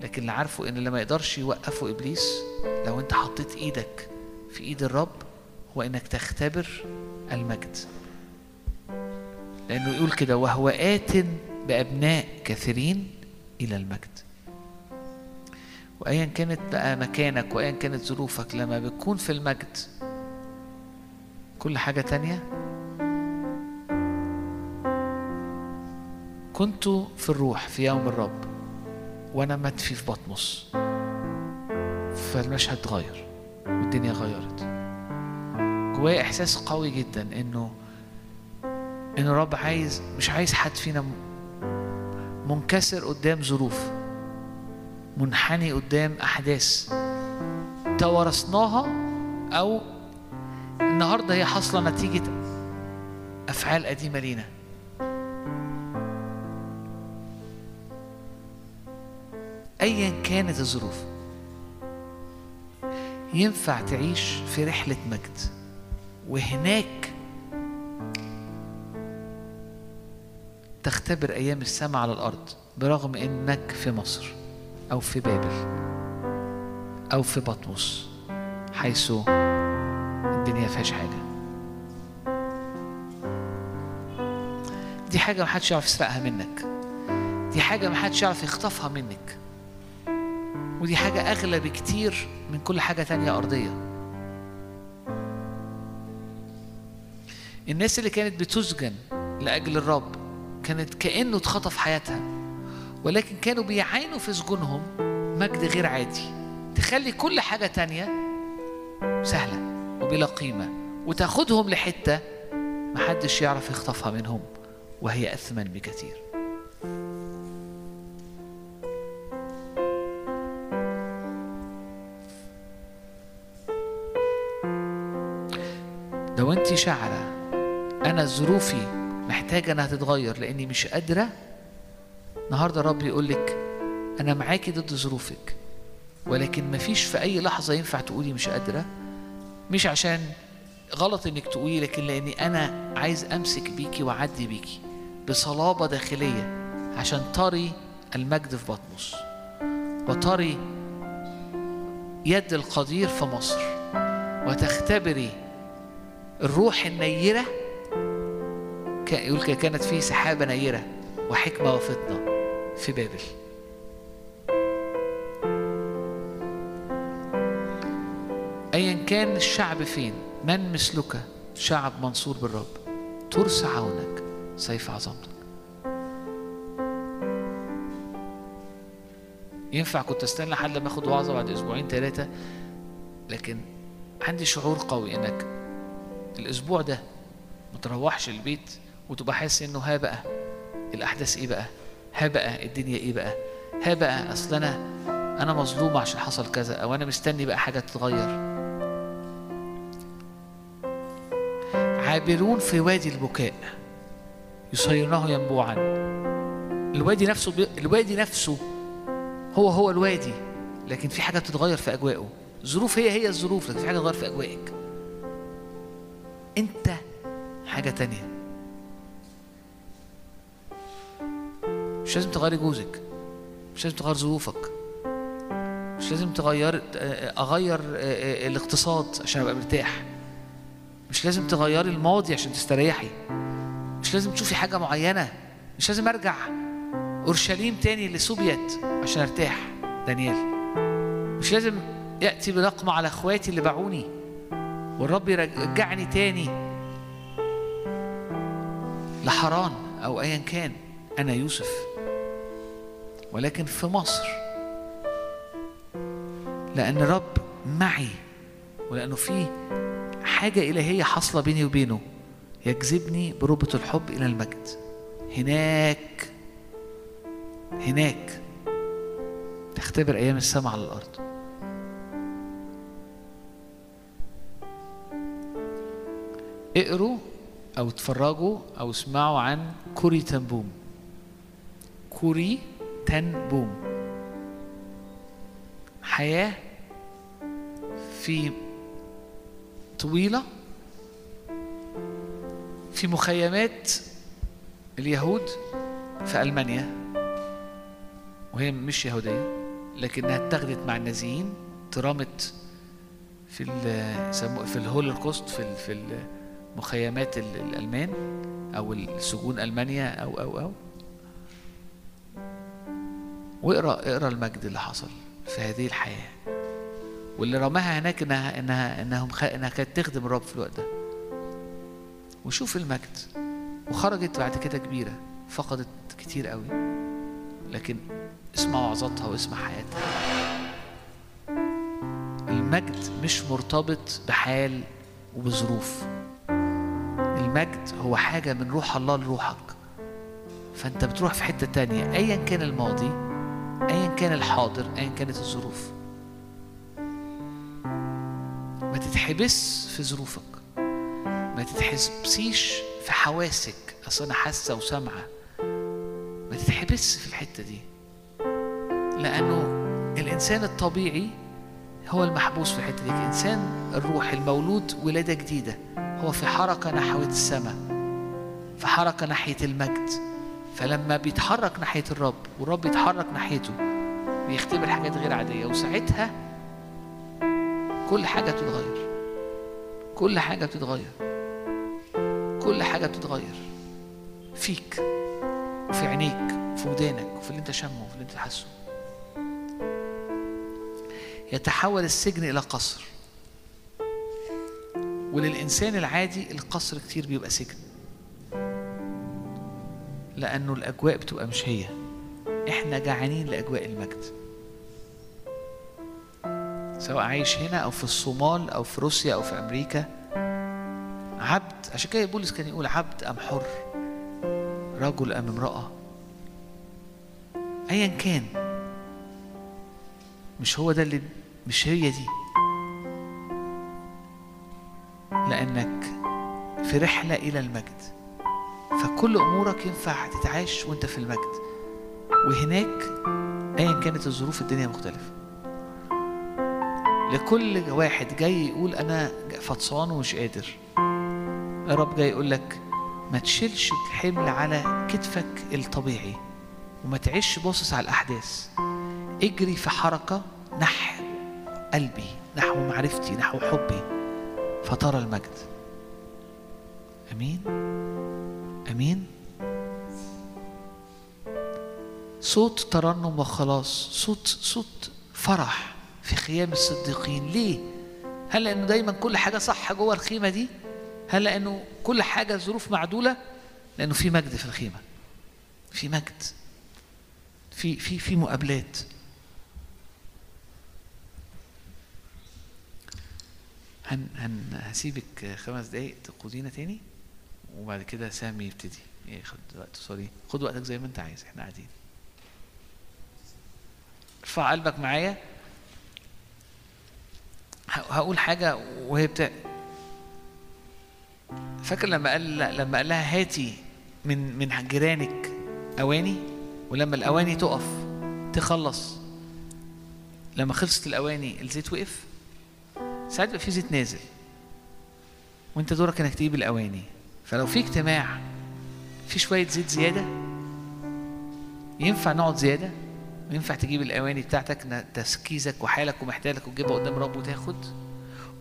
Speaker 2: لكن اللي عارفه إن اللي ما يقدرش يوقفه إبليس لو أنت حطيت إيدك في إيد الرب هو إنك تختبر المجد. لأنه يقول كده وهو ات بأبناء كثيرين إلى المجد. وايا كانت بقى مكانك وايا كانت ظروفك لما بتكون في المجد كل حاجة تانية. كنت في الروح في يوم الرب وأنا مدفي في بطمس فالمشهد اتغير والدنيا غيرت. جوايا إحساس قوي جدا إنه إن الرب عايز مش عايز حد فينا منكسر قدام ظروف. منحني قدام أحداث توارثناها أو النهارده هي حاصلة نتيجة أفعال قديمة لينا. ايا كانت الظروف ينفع تعيش في رحلة مجد وهناك تختبر أيام السماء على الأرض برغم إنك في مصر. أو في بابل أو في بطمس حيث الدنيا فيهاش حاجة. دي حاجة محدش يعرف يسرقها منك. دي حاجة محدش يعرف يخطفها منك. ودي حاجة أغلى بكتير من كل حاجة تانية أرضية. الناس اللي كانت بتسجن لأجل الرب كانت كأنه اتخطف حياتها. ولكن كانوا بيعانوا في سجونهم مجد غير عادي. تخلي كل حاجة تانية سهلة وبلا قيمة وتاخدهم لحتة محدش يعرف يخطفها منهم وهي أثمن بكثير. لو انت شاعرة أنا ظروفي محتاجة إنها تتغير لأني مش قادرة النهارده الرب يقول لك أنا معاكي ضد ظروفك ولكن مفيش في أي لحظة ينفع تقولي مش قادرة. مش عشان غلط إنك تقولي لكن لأني أنا عايز أمسك بيكي وأعدي بيكي بصلابة داخلية عشان تري المجد في بطمس وتري يد القدير في مصر وتختبري الروح النيرة يقول كانت فيه سحابة نيرة وحكمة وفطنة. في بابل. ايا كان الشعب فين؟ من مثلك شعب منصور بالرب؟ ترس عونك سيف عظمتك. ينفع كنت أستنى لحد لما اخد وعظة بعد أسبوعين ثلاثة لكن عندي شعور قوي إنك الأسبوع ده ما تروحش البيت وتبقى حاسس إنه ها بقى الأحداث إيه بقى؟ ها بقى الدنيا إيه بقى؟ ها بقى أصل أنا أنا مظلوم عشان حصل كذا أو أنا مستني بقى حاجة تتغير. عابرون في وادي البكاء يصيرناه ينبوعا. الوادي نفسه بي... الوادي نفسه هو هو الوادي لكن في حاجة بتتغير في أجواءه. الظروف هي هي الظروف لكن في حاجة تتغير في أجواءك. أنت حاجة تانية. مش لازم تغيري جوزك. مش لازم تغير ظروفك. مش لازم تغير أغير الاقتصاد عشان أبقى مرتاح. مش لازم تغيري الماضي عشان تستريحي. مش لازم تشوفي حاجة معينة. مش لازم أرجع أورشليم تاني لسوبيت عشان أرتاح دانيال. مش لازم يأتي بنقمه على أخواتي اللي باعوني والرب يرجعني تاني. لحران أو ايا كان أنا يوسف. ولكن في مصر. لأن الرب معي ولأنه في حاجة إلهية حاصلة بيني وبينه يجذبني بربط الحب إلى المجد. هناك هناك. تختبر أيام السماء على الأرض. اقروا أو اتفرجوا أو اسمعوا عن كوري تنبوم. كوري تنبوم حياة في طويلة في مخيمات اليهود في ألمانيا. وهي مش يهودية لكنها اتخذت مع النازيين اترمت في في الهولوكوست في في مخيمات الألمان أو السجون ألمانيا أو أو أو. واقرأ اقرأ المجد اللي حصل في هذه الحياة. واللي رماها هناك إنها إنها إنهم. إنها كانت تخدم الرب في الوقت ده. وشوف المجد. وخرجت بعد كده كبيرة. فقدت كتير قوي. لكن اسمع وعظاتها واسمع حياتها. المجد مش مرتبط بحال وبظروف. المجد هو حاجة من روح الله لروحك. فأنت بتروح في حتة تانية. أيا كان الماضي أيا كان الحاضر أيا كانت الظروف. ما تتحبس في ظروفك. ما تتحبسيش في حواسك أصل أنا حاسة وسامعة. ما تتحبس في الحتة دي. لأنه الإنسان الطبيعي هو المحبوس في الحتة دي. الإنسان الروح المولود ولادة جديدة. هو في حركة نحو السماء في حركة ناحية المجد. فلما بيتحرك ناحية الرب والرب يتحرك ناحيته بيختبر حاجات غير عادية وساعتها كل حاجة بتتغير. كل حاجة بتتغير. كل حاجة بتتغير. فيك وفي عينيك وفي ودانك وفي اللي انت شامه وفي اللي انت حاسه. يتحول السجن إلى قصر. وللإنسان العادي القصر كتير بيبقى سجن. لأنه الأجواء بتبقى مش هي. إحنا جعانين لأجواء المجد. سواء عايش هنا أو في الصومال أو في روسيا أو في أمريكا. عبد عشان كده بولس كان يقول عبد أم حر رجل أم امرأة. أيا كان. مش هو ده اللي مش هي دي. لأنك في رحلة إلى المجد. فكل أمورك ينفع تتعاش وأنت في المجد. وهناك أيا كانت الظروف الدنيا مختلفة. لكل واحد جاي يقول أنا فطسان ومش قادر. الرب جاي يقول لك ما تشيلش الحمل على كتفك الطبيعي وما تعيش باصص على الأحداث. اجري في حركة نحو قلبي نحو معرفتي نحو حبي. فترى المجد. آمين. آمين. صوت ترنم وخلاص صوت صوت فرح في خيام الصديقين. ليه؟ هل لأنه دايما كل حاجة صح جوه الخيمة دي؟ هل لأنه كل حاجة ظروف معدولة؟ لأنه في مجد في الخيمة. في مجد. في في في مقابلات. هن هن هسيبك خمس دقايق تقودينا تاني؟ وبعد كده سامي يبتدي. ياخد وقت سوري. خد وقتك زي ما أنت عايز إحنا قاعدين. ارفع قلبك معايا. هقول حاجة وهي بتاع فاكر لما قال لما قال لها هاتي من من جيرانك أواني؟ ولما الأواني تقف تخلص. لما خلصت الأواني الزيت وقف. ساعات بيبقى في زيت نازل. وأنت دورك إنك تجيب الأواني. فلو في اجتماع في شوية زيت زيادة؟ ينفع نقعد زيادة؟ وينفع تجيب الأواني بتاعتك تركيزك وحالك ومحتاجك وتجيبها قدام رب وتاخد؟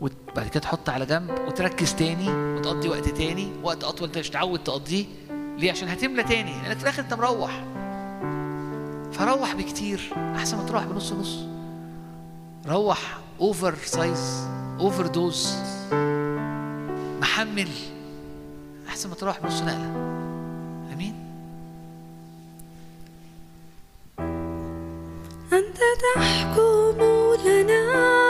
Speaker 2: وبعد كده تحط على جنب وتركز تاني وتقضي وقت تاني وقت أطول انت مش متعود تقضيه. ليه؟ عشان هتملى تاني لأنك في الآخر انت مروح. فروح بكتير أحسن ما تروح بنص نص. روح oversize overdose محمل. أحسن ما تروح بنص نقله أمين؟
Speaker 1: أنت تحكم لنا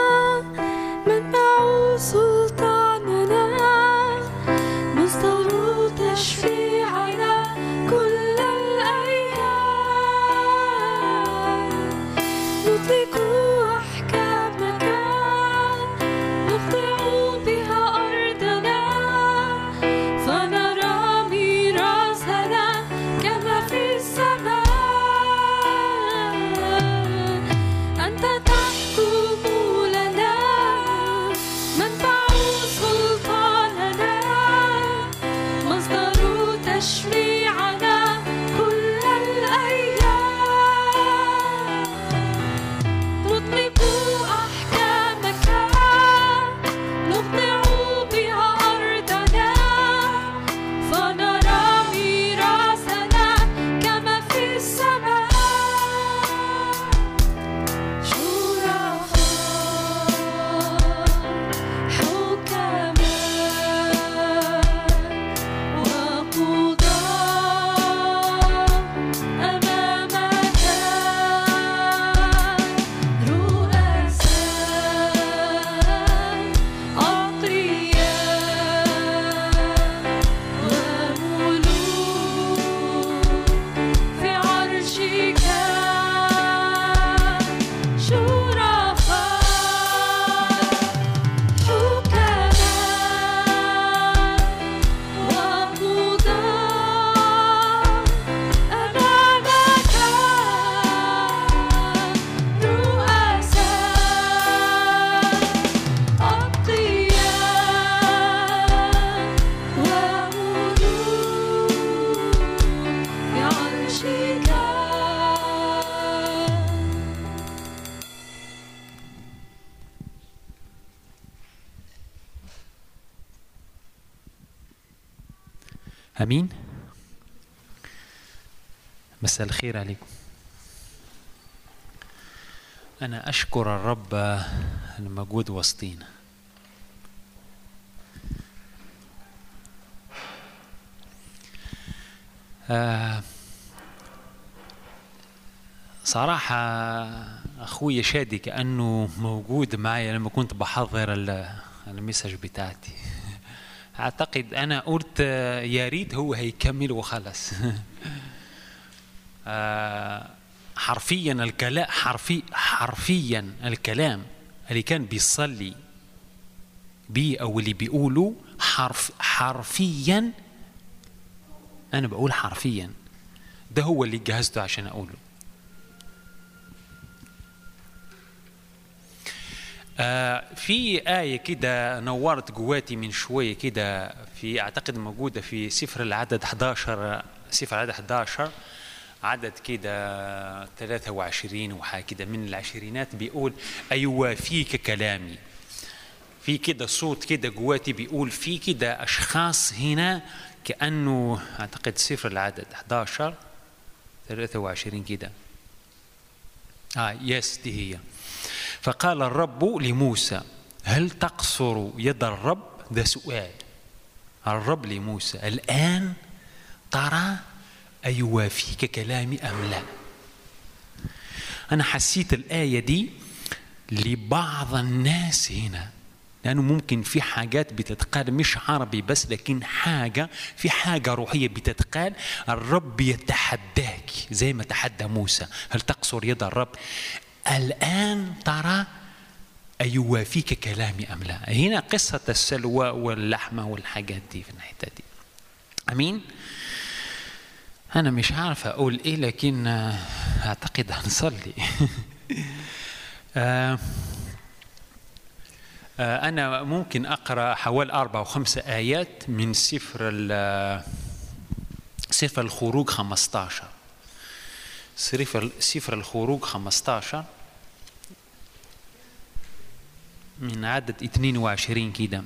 Speaker 4: أمين؟ مساء الخير عليكم. أنا أشكر الرب الموجود وسطينا. آه صراحة أخوي شادي كأنه موجود معي لما كنت بحضر ال- المسج بتاعتي. أعتقد أنا قلت آه، يا ريت هو هيكمل وخلص آه، حرفيا الكلام حرفي حرفيا الكلام اللي كان بيصلي بيه أو اللي بيقوله حرف حرفيا أنا بقول حرفيا ده هو اللي جهزته عشان أقوله. آه، في آية كده نورت جواتي من شوية كده في أعتقد موجودة في سفر العدد 11 سفر العدد 11 عدد كده 23 وحاجة كده من العشرينات بيقول أيوة فيك كلامي. في كده صوت كده جواتي بيقول في كده أشخاص هنا كأنه أعتقد سفر العدد 11 23 كده. آه يس دي هي. فقال الرب لموسى هل تقصر يد الرب؟ ده سؤال. الرب لموسى الآن ترى أيوافيك كلامي أم لا؟ أنا حسيت الآية دي لبعض الناس هنا لأنه ممكن في حاجات بتتقال مش عربي بس لكن حاجة في حاجة روحية بتتقال. الرب يتحداك زي ما تحدى موسى هل تقصر يد الرب؟ الآن ترى أيوافيك كلامي أم لا؟ هنا قصة السلوى واللحمة والحاجات دي في الحتة دي. أمين؟ أنا مش عارف أقول إيه لكن آه، أعتقد هنصلي. آه، آه، أنا ممكن أقرأ حوالي أربع أو خمسة آيات من سفر سفر الخروج 15 سفر سفر الخروج 15 من عدد 22 كده.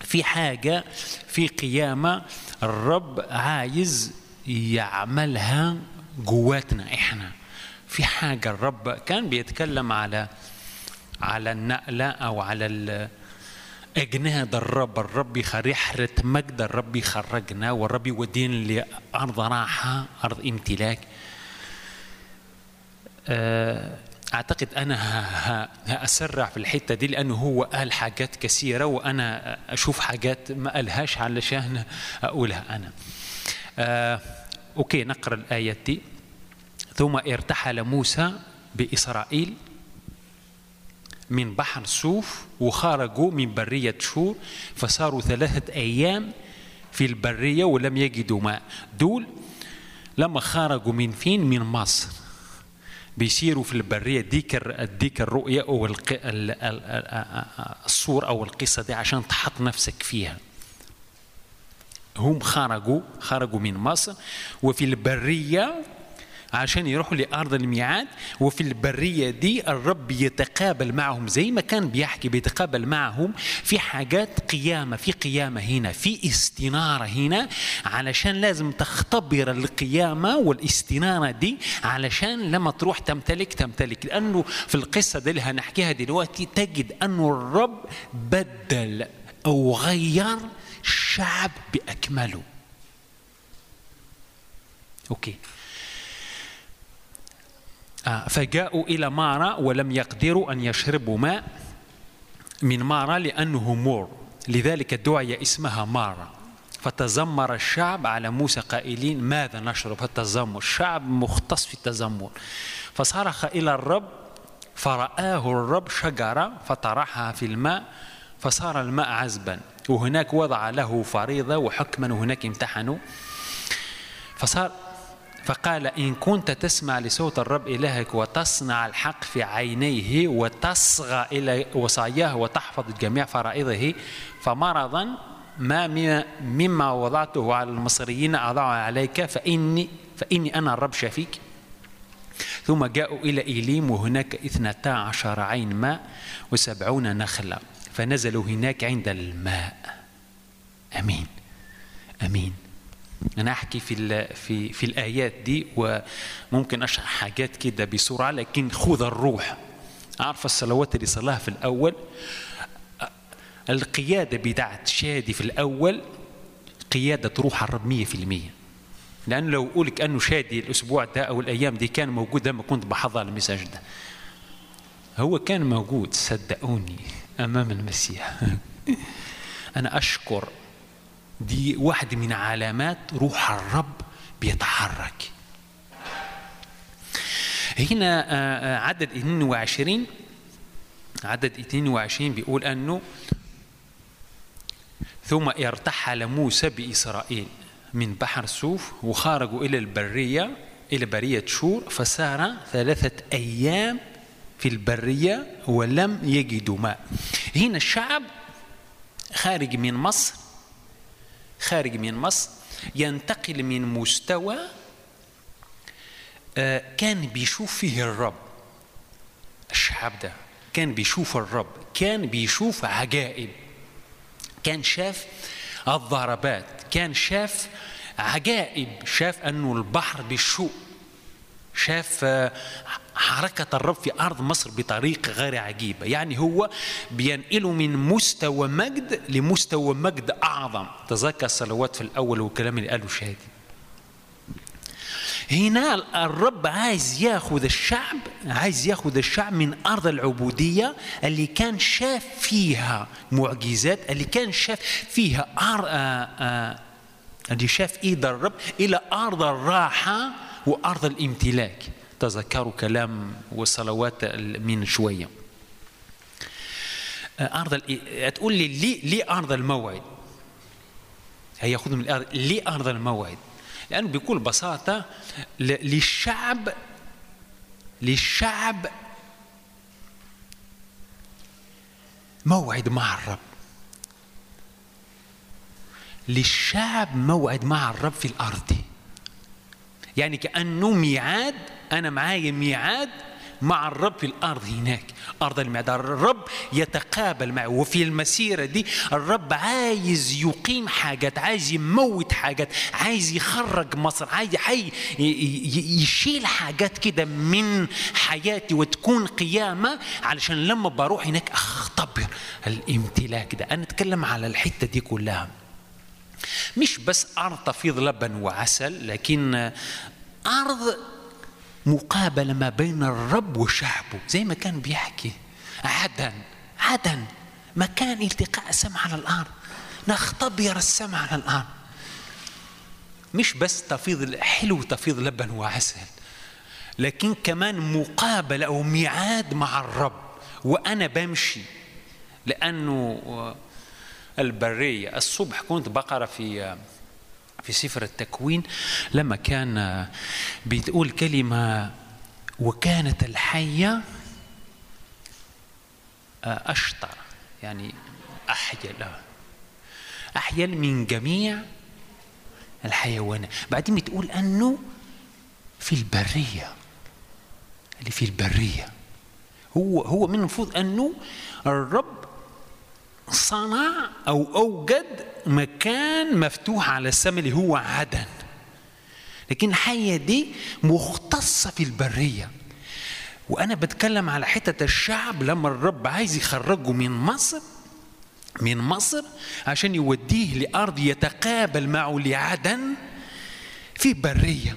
Speaker 4: في حاجة في قيامة الرب عايز يعملها جواتنا إحنا. في حاجة الرب كان بيتكلم على على النقلة أو على أجناد الرب. الرب يخ- رحلة مجد الرب يخرجنا والرب يودينا لأرض راحة أرض امتلاك. آه، أعتقد أنا هأسرع في الحتة دي لأنه هو قال حاجات كثيرة وأنا أشوف حاجات ما قالهاش علشان أقولها أنا. آه، أوكي نقرأ الآية دي. ثم ارتحل موسى بإسرائيل من بحر سوف وخرجوا من برية شور فصاروا ثلاثة أيام في البرية ولم يجدوا ماء. دول لما خرجوا من فين؟ من مصر. بيسيروا في البرية ديك ديك الرؤية أو الصور أو القصة دي عشان تحط نفسك فيها. هم خرجوا خرجوا من مصر وفي البرية عشان يروحوا لأرض الميعاد وفي البرية دي الرب يتقابل معهم زي ما كان بيحكي بيتقابل معهم في حاجات قيامة في قيامة هنا في استنارة هنا علشان لازم تختبر القيامة والاستنارة دي علشان لما تروح تمتلك تمتلك. لأنه في القصة دي اللي هنحكيها دلوقتي تجد أنه الرب بدل أو غير شعب بأكمله. Okay. فجاءوا إلى مارا ولم يقدروا أن يشربوا ماء من مارا لأنه مر. لذلك دعي اسمها مارا. فتذمر الشعب على موسى قائلين ماذا نشرب؟ التذمر الشعب مختص في التذمر فصرخ إلى الرب فأراه الرب شجرة فطرحها في الماء فصار الماء عذبا. وهناك وضع له فريضة وحكما وهناك امتحنه. فصار فقال إن كنت تسمع لصوت الرب إلهك وتصنع الحق في عينيه وتصغى إلى وصاياه وتحفظ جميع فرائضه فمرضا ما مما وضعته على المصريين أضع عليك فإني فإني أنا الرب شفيك. ثم جاءوا إلى إيليم وهناك اثنتا عشر عين ماء وسبعون نخلة فنزلوا هناك عند الماء. أمين. أمين. أنا أحكي في في في الآيات دي وممكن أشرح حاجات كده بسرعة لكن خذ الروح. عارف الصلوات اللي صلاها في الأول. القيادة بتاعت شادي في الأول قيادة روح الرب مية في المية. لأنه لو أقولك أنه شادي الأسبوع ده أو الأيام دي كان موجود لما كنت بحضر المساج ده. هو كان موجود صدقوني أمام المسيح. أنا أشكر دي واحدة من علامات روح الرب بيتحرك. هنا آه، آه، عدد 22 عدد 22 بيقول أنه ثم ارتحل موسى بإسرائيل من بحر سوف وخرجوا إلى البرية إلى برية شور فسار ثلاثة أيام في البرية ولم يجدوا ماء. هنا الشعب خارج من مصر خارج من مصر ينتقل من مستوى آه، كان بيشوف فيه الرب. الشعب ده كان بيشوف الرب كان بيشوف عجائب كان شاف الضربات كان شاف عجائب شاف أنه البحر بيشوق شاف آه، حركة الرب في أرض مصر بطريقة غير عجيبة يعني هو بينقله من مستوى مجد لمستوى مجد أعظم. تذكر الصلوات في الأول والكلام اللي قاله شادي. هنا الرب عايز ياخذ الشعب عايز ياخذ الشعب من أرض العبودية اللي كان شاف فيها معجزات اللي كان شاف فيها أر... آ... آ... اللي شاف إيد الرب إلى أرض الراحة وأرض الامتلاك. تذكروا كلام والصلوات من شوية. أرض ال... تقول لي ليه ليه أرض الموعد. هياخذ من الأرض ليه أرض الموعد. لأنه بكل بساطة للشعب للشعب موعد مع الرب. للشعب موعد مع الرب في الأرض. يعني كأنه ميعاد أنا معايا ميعاد مع الرب في الأرض هناك. أرض الميعاد الرب يتقابل معه وفي المسيرة دي الرب عايز يقيم حاجات عايز يموت حاجات عايز يخرج مصر عايز حي يشيل حاجات كده من حياتي وتكون قيامة علشان لما بروح هناك أختبر الامتلاك ده. أنا أتكلم على الحتة دي كلها. مش بس أرض تفيض لبن وعسل لكن أرض مقابلة ما بين الرب وشعبه زي ما كان بيحكي. عدن عدن. مكان التقاء السماء على الأرض. نختبر السماء على الأرض. مش بس تفيض حلو تفيض لبن وعسل لكن كمان مقابلة أو ميعاد مع الرب. وأنا بمشي لأنه البرية. الصبح كنت بقرأ في في سفر التكوين لما كان بتقول كلمة وكانت الحية أشطر يعني أحيل. أحيل من جميع الحيوانات. بعدين بتقول أنه في البرية اللي في البرية. هو هو من المفروض أنه الرب صنع أو أوجد مكان مفتوح على السماء اللي هو عدن. لكن الحيه دي مختصة في البرية. وأنا بتكلم على حتة الشعب لما الرب عايز يخرجه من مصر من مصر عشان يوديه لأرض يتقابل معه لعدن في برية.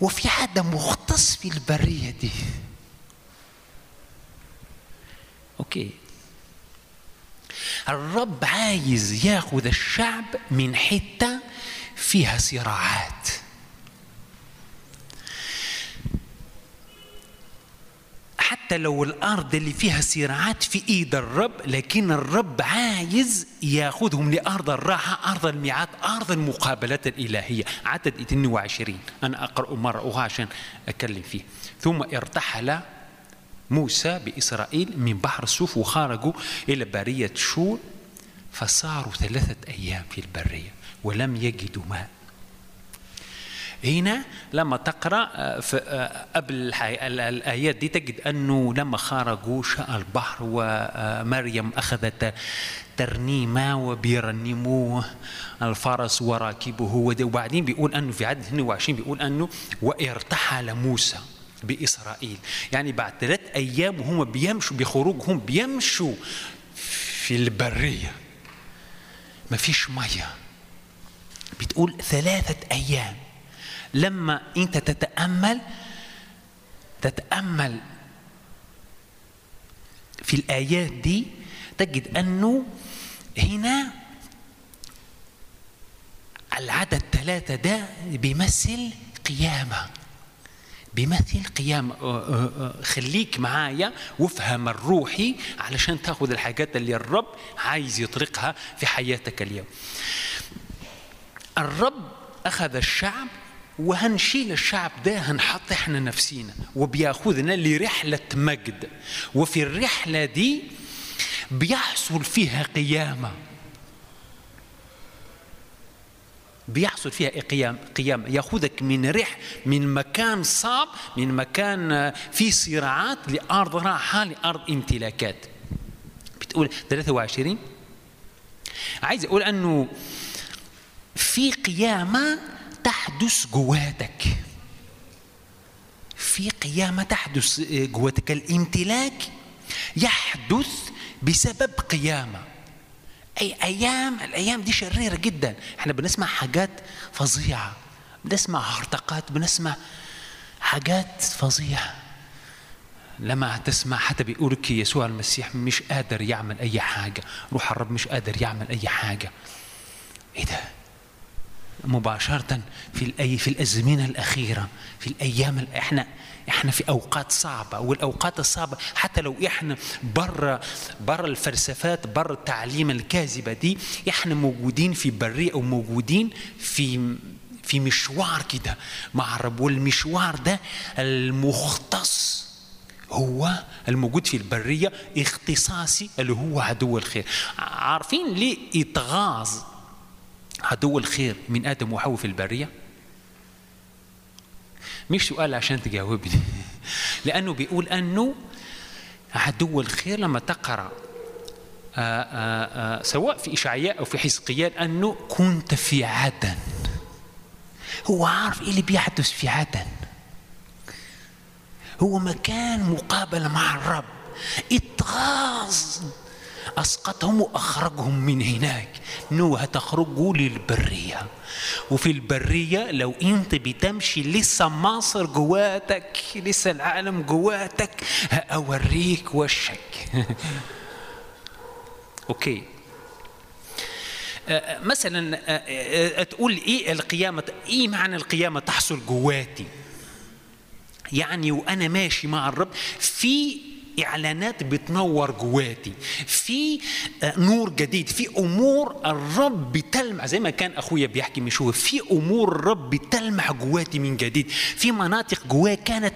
Speaker 4: وفي حدا مختص في البرية دي. أوكي. الرب عايز ياخذ الشعب من حتة فيها صراعات. حتى لو الأرض اللي فيها صراعات في إيد الرب لكن الرب عايز ياخذهم لأرض الراحة أرض الميعاد أرض المقابلات الإلهية. عدد 22 أنا أقرأ مرة أخرى عشان أتكلم فيه. ثم ارتحل موسى بإسرائيل من بحر سوف وخرجوا إلى برية شور فصاروا ثلاثة أيام في البرية ولم يجدوا ماء. هنا لما تقرأ آه، في آه، قبل الآيات دي تجد أنه لما خرجوا شاء البحر ومريم أخذت ترنيمة وبيرنموه الفرس وراكبه وبعدين بيقول أنه في عدد 22 بيقول أنه وارتحل موسى. بإسرائيل. يعني بعد ثلاث أيام وهم بيمشوا بخروجهم بيمشوا في البرية. ما فيش مية. بتقول ثلاثة أيام. لما أنت تتأمل تتأمل في الآيات دي تجد أنه هنا العدد ثلاثة ده بيمثل قيامة. بيمثل قيامة آه، آه، آه، خليك معايا وافهم الروحي علشان تاخذ الحاجات اللي الرب عايز يطرقها في حياتك اليوم. الرب أخذ الشعب وهنشيل الشعب ده هنحط إحنا نفسينا وبيأخذنا لرحلة مجد. وفي الرحلة دي بيحصل فيها قيامة. بيحصل فيها قيام قيام. يأخذك من رح من مكان صعب من مكان آه، فيه صراعات لأرض راحة لأرض امتلاكات. بتقول 23 عايز أقول أنه في قيامة تحدث جواتك. في قيامة تحدث جواتك. الامتلاك يحدث بسبب قيامة. أي أيام الأيام دي شريرة جدا. إحنا بنسمع حاجات فظيعة. بنسمع هرطقات بنسمع حاجات فظيعة. لما تسمع حتى بيقولك يسوع المسيح مش قادر يعمل أي حاجة. روح الرب مش قادر يعمل أي حاجة. إيه ده؟ مباشرة في الأي في الأزمنة الأخيرة في الأيام ال- إحنا في أوقات صعبة والأوقات الصعبة حتى لو إحنا برا برا الفلسفات برا التعليم الكاذبة دي إحنا موجودين في برية أو موجودين في في مشوار كده مع الرب والمشوار ده المختص هو الموجود في البرية اختصاصي اللي هو عدو الخير. عارفين ليه إتغاظ عدو الخير من آدم وحواء في البرية؟ مش سؤال عشان تجاوبني. لأنه بيقول أنه عدو الخير لما تقرأ آآ آآ سواء في إشعياء أو في حزقيال أنه كنت في عدن. هو عارف إيه اللي بيحدث في عدن؟ هو مكان مقابلة مع الرب. اتغاظ أسقطهم وأخرجهم من هناك. نوح تخرجوا للبرية. وفي البرية لو أنت بتمشي لسه مصر جواتك لسه العالم جواتك اوريك وشك. أوكي. آه، مثلا آه، آه، تقول إيه القيامة؟ إيه معنى القيامة تحصل جواتي؟ يعني وأنا ماشي مع الرب في إعلانات بتنور جواتي. في آه، نور جديد في أمور الرب بتلمع زي ما كان أخويا بيحكي من شوية في أمور الرب بتلمع جواتي من جديد. في مناطق جوايا كانت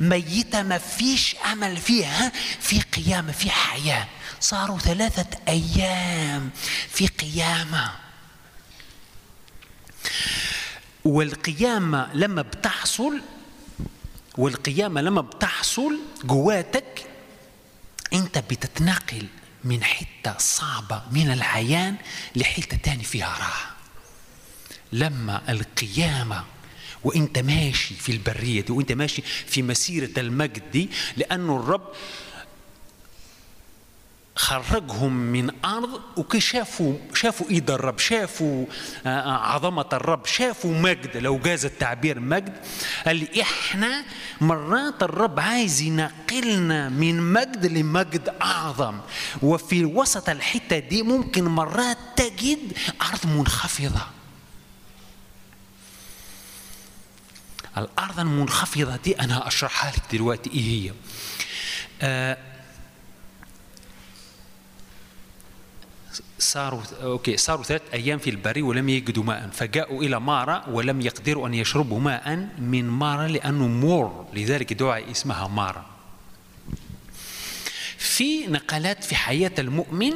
Speaker 4: ميتة ما فيش أمل فيها في قيامة في حياة. صاروا ثلاثة أيام في قيامة. والقيامة لما بتحصل والقيامة لما بتحصل جواتك أنت بتتنقل من حتة صعبة من العيان لحتة تاني فيها راحة. لما القيامة وأنت ماشي في البرية وأنت ماشي في مسيرة المجد دي لأنه الرب خرجهم من أرض وشافوا شافوا إيد الرب شافوا آه، آه، عظمة الرب شافوا مجد. لو جاز التعبير مجد قال إحنا مرات الرب عايز ينقلنا من مجد لمجد أعظم. وفي وسط الحتة دي ممكن مرات تجد أرض منخفضة. الأرض المنخفضة دي أنا أشرحها لك دلوقتي إيه هي؟ آه صاروا okay صاروا ثلاث أيام في البرية ولم يجدوا ماء فجاءوا إلى مارا ولم يقدروا أن يشربوا ماء من مارا لأنه مر لذلك دعي اسمها مارا. في نقلات في حياة المؤمن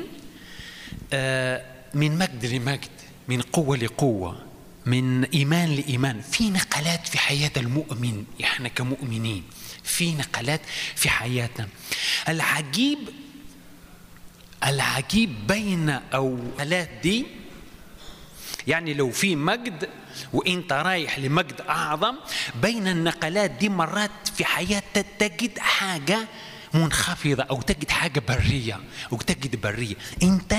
Speaker 4: آه، من مجد لمجد من قوة لقوة من إيمان لإيمان. في نقلات في حياة المؤمن إحنا كمؤمنين في نقلات في حياتنا. العجيب العجيب بين أو نقلات دي يعني لو في مجد وإنت رايح لمجد أعظم بين النقلات دي مرات في حياتك تجد حاجة منخفضة أو تجد حاجة برية أو تجد برية. أنت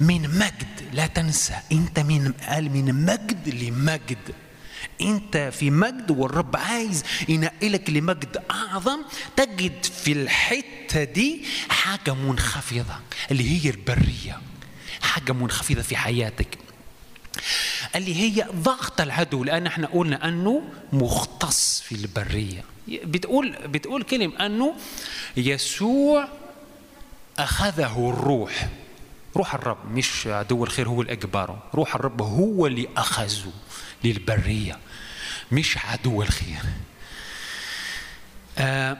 Speaker 4: من مجد لا تنسى أنت من قال من مجد لمجد. أنت في مجد والرب عايز ينقلك لمجد أعظم تجد في الحتة دي حاجة منخفضة اللي هي البرية. حاجة منخفضة في حياتك. اللي هي ضغط العدو لأن إحنا قلنا أنه مختص في البرية. بتقول بتقول كلمة أنه يسوع أخذه الروح. روح الرب مش عدو الخير هو اللي روح الرب هو اللي أخذه للبرية. مش عدو الخير. آه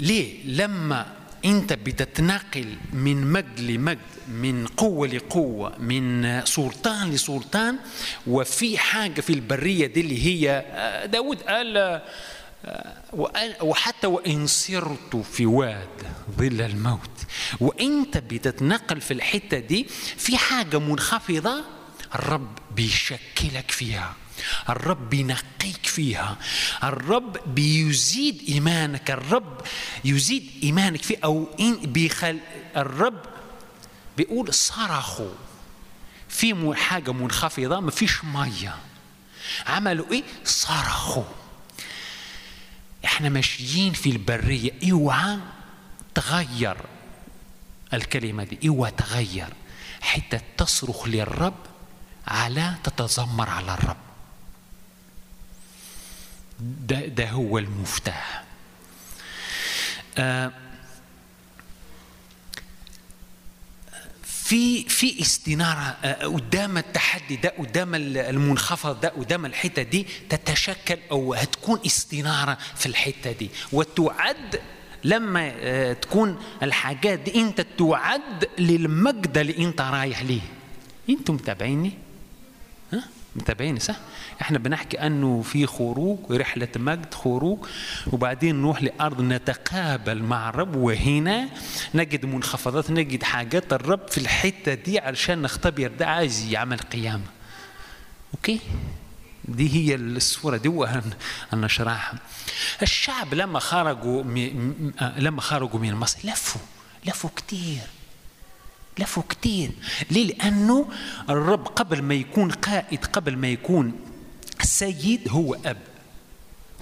Speaker 4: ليه لما انت بتتنقل من مجد لمجد من قوة لقوة من سلطان لسلطان وفي حاجة في البرية دي اللي هي آه، داود قال آه، وحتى وإن سرت في واد ظل الموت. وإنت بتتنقل في الحتة دي في حاجة منخفضة الرب بيشكلك فيها. الرب بينقيك فيها. الرب بيزيد إيمانك. الرب يزيد إيمانك فيه أو إن بيخل الرب بيقول صرخوا. في م- حاجة منخفضة ما فيش مية. عملوا إيه؟ صرخوا. إحنا ماشيين في البرية. اوعى تغير الكلمة دي. اوعى تغير. حتى تصرخ للرب على تتذمر على الرب. ده, ده هو المفتاح. آه في في استنارة آه، قدام التحدي ده قدام المنخفض ده قدام الحتة دي تتشكل أو هتكون استنارة في الحتة دي. وتعد لما آه، تكون الحاجات دي أنت تعد للمجد اللي أنت رايح ليه. أنتم متابعيني؟ ها؟ متابعيني صح؟ إحنا بنحكي أنه في خروج رحلة مجد خروج وبعدين نروح لأرض نتقابل مع الرب وهنا نجد منخفضات نجد حاجات الرب في الحتة دي علشان نختبر ده عايز يعمل قيامة. أوكي؟ دي هي الصورة دي وهن- هنشرحها. الشعب لما خرجوا آه، لما خرجوا من مصر لفوا لفوا كتير لفوا كتير. ليه؟ لأنه الرب قبل ما يكون قائد قبل ما يكون سيد هو أب.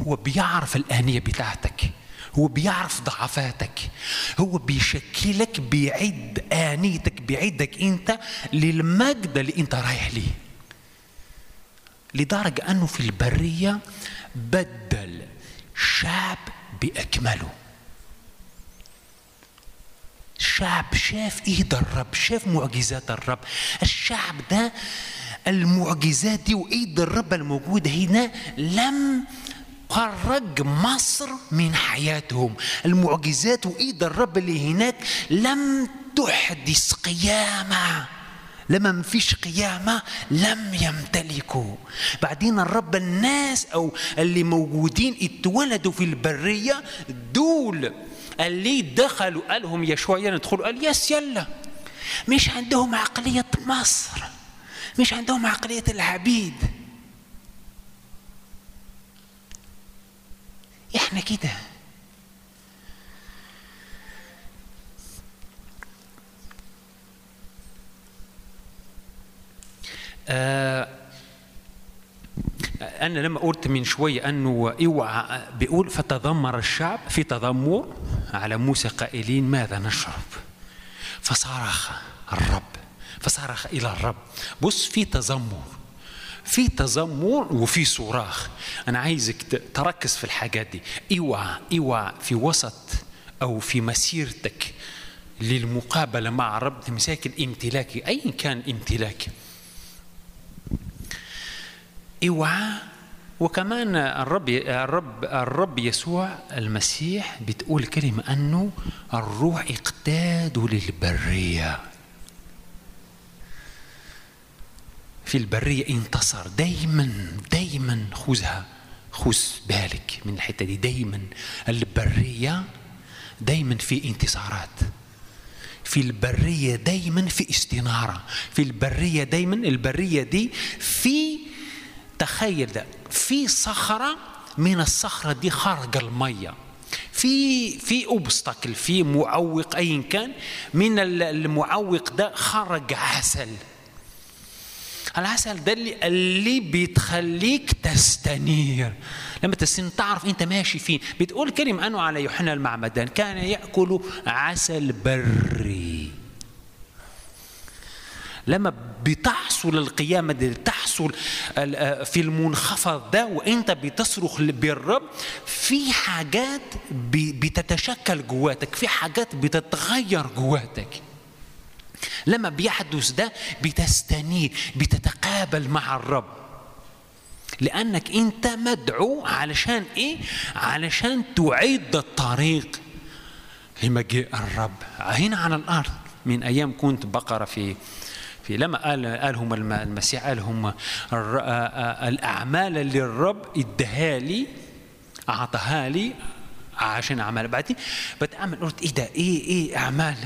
Speaker 4: هو بيعرف الآنية بتاعتك. هو بيعرف ضعفاتك. هو بيشكلك بيعد آنيتك بيعدك أنت للمجد اللي أنت رايح ليه. لدرجة أنه في البرية بدل شعب بأكمله. الشعب شاف إيد الرب شاف معجزات الرب. الشعب ده المعجزات دي وإيد الرب الموجوده هنا لم خرج مصر من حياتهم. المعجزات وإيد الرب اللي هناك لم تحدث قيامة. لما مفيش قيامة لم يمتلكوا. بعدين الرب الناس أو اللي موجودين اتولدوا في البرية دول اللي دخلوا قالهم يشوع يلا ندخلوا قال يس يلا. مش عندهم عقلية مصر. مش عندهم عقلية العبيد. إحنا كده. آه أنا لما قلت من شوية أنه اوعى بيقول فتذمر الشعب في تذمر على موسى قائلين ماذا نشرب؟ فصرخ الرب فصرخ إلى الرب. بص في تذمر في تذمر وفي صراخ. أنا عايزك تركز في الحاجات دي. اوعى اوعى في وسط أو في مسيرتك للمقابلة مع الرب تمساك الامتلاكي أي كان امتلاكي. اوعى وكمان الرب الرب الرب يسوع المسيح بتقول كلمة أنه الروح اقتادوا للبرية. في البرية انتصر. دايما دايما خذها خذ بالك من الحتة دي. دايما البرية دايما في انتصارات. في البرية دايما في استنارة. في البرية دايما البرية دي في تخيل ده. في صخرة من الصخرة دي خرج المية. في في اوبستكل في معوق ايا كان من المعوق ده خرج عسل. العسل ده اللي, اللي بتخليك تستنير. لما تستنير تعرف أنت ماشي فين. بتقول كلمة انه على يوحنا المعمدان كان يأكل عسل بري. لما بتحصل القيامة دي تحصل في المنخفض ده وانت بتصرخ بالرب في حاجات بتتشكل جواتك في حاجات بتتغير جواتك. لما بيحدث ده بتستنير بتتقابل مع الرب. لأنك انت مدعو علشان إيه؟ علشان تعيد الطريق. لمجيء الرب هنا على الأرض من أيام كنت بقرأ في في لما قال قالهم المسيح قالهم الأعمال اللي الرب اداها لي أعطاها لي عشان أعمال. بعدين بتأمل قلت إيه ده؟ إيه إيه أعمال؟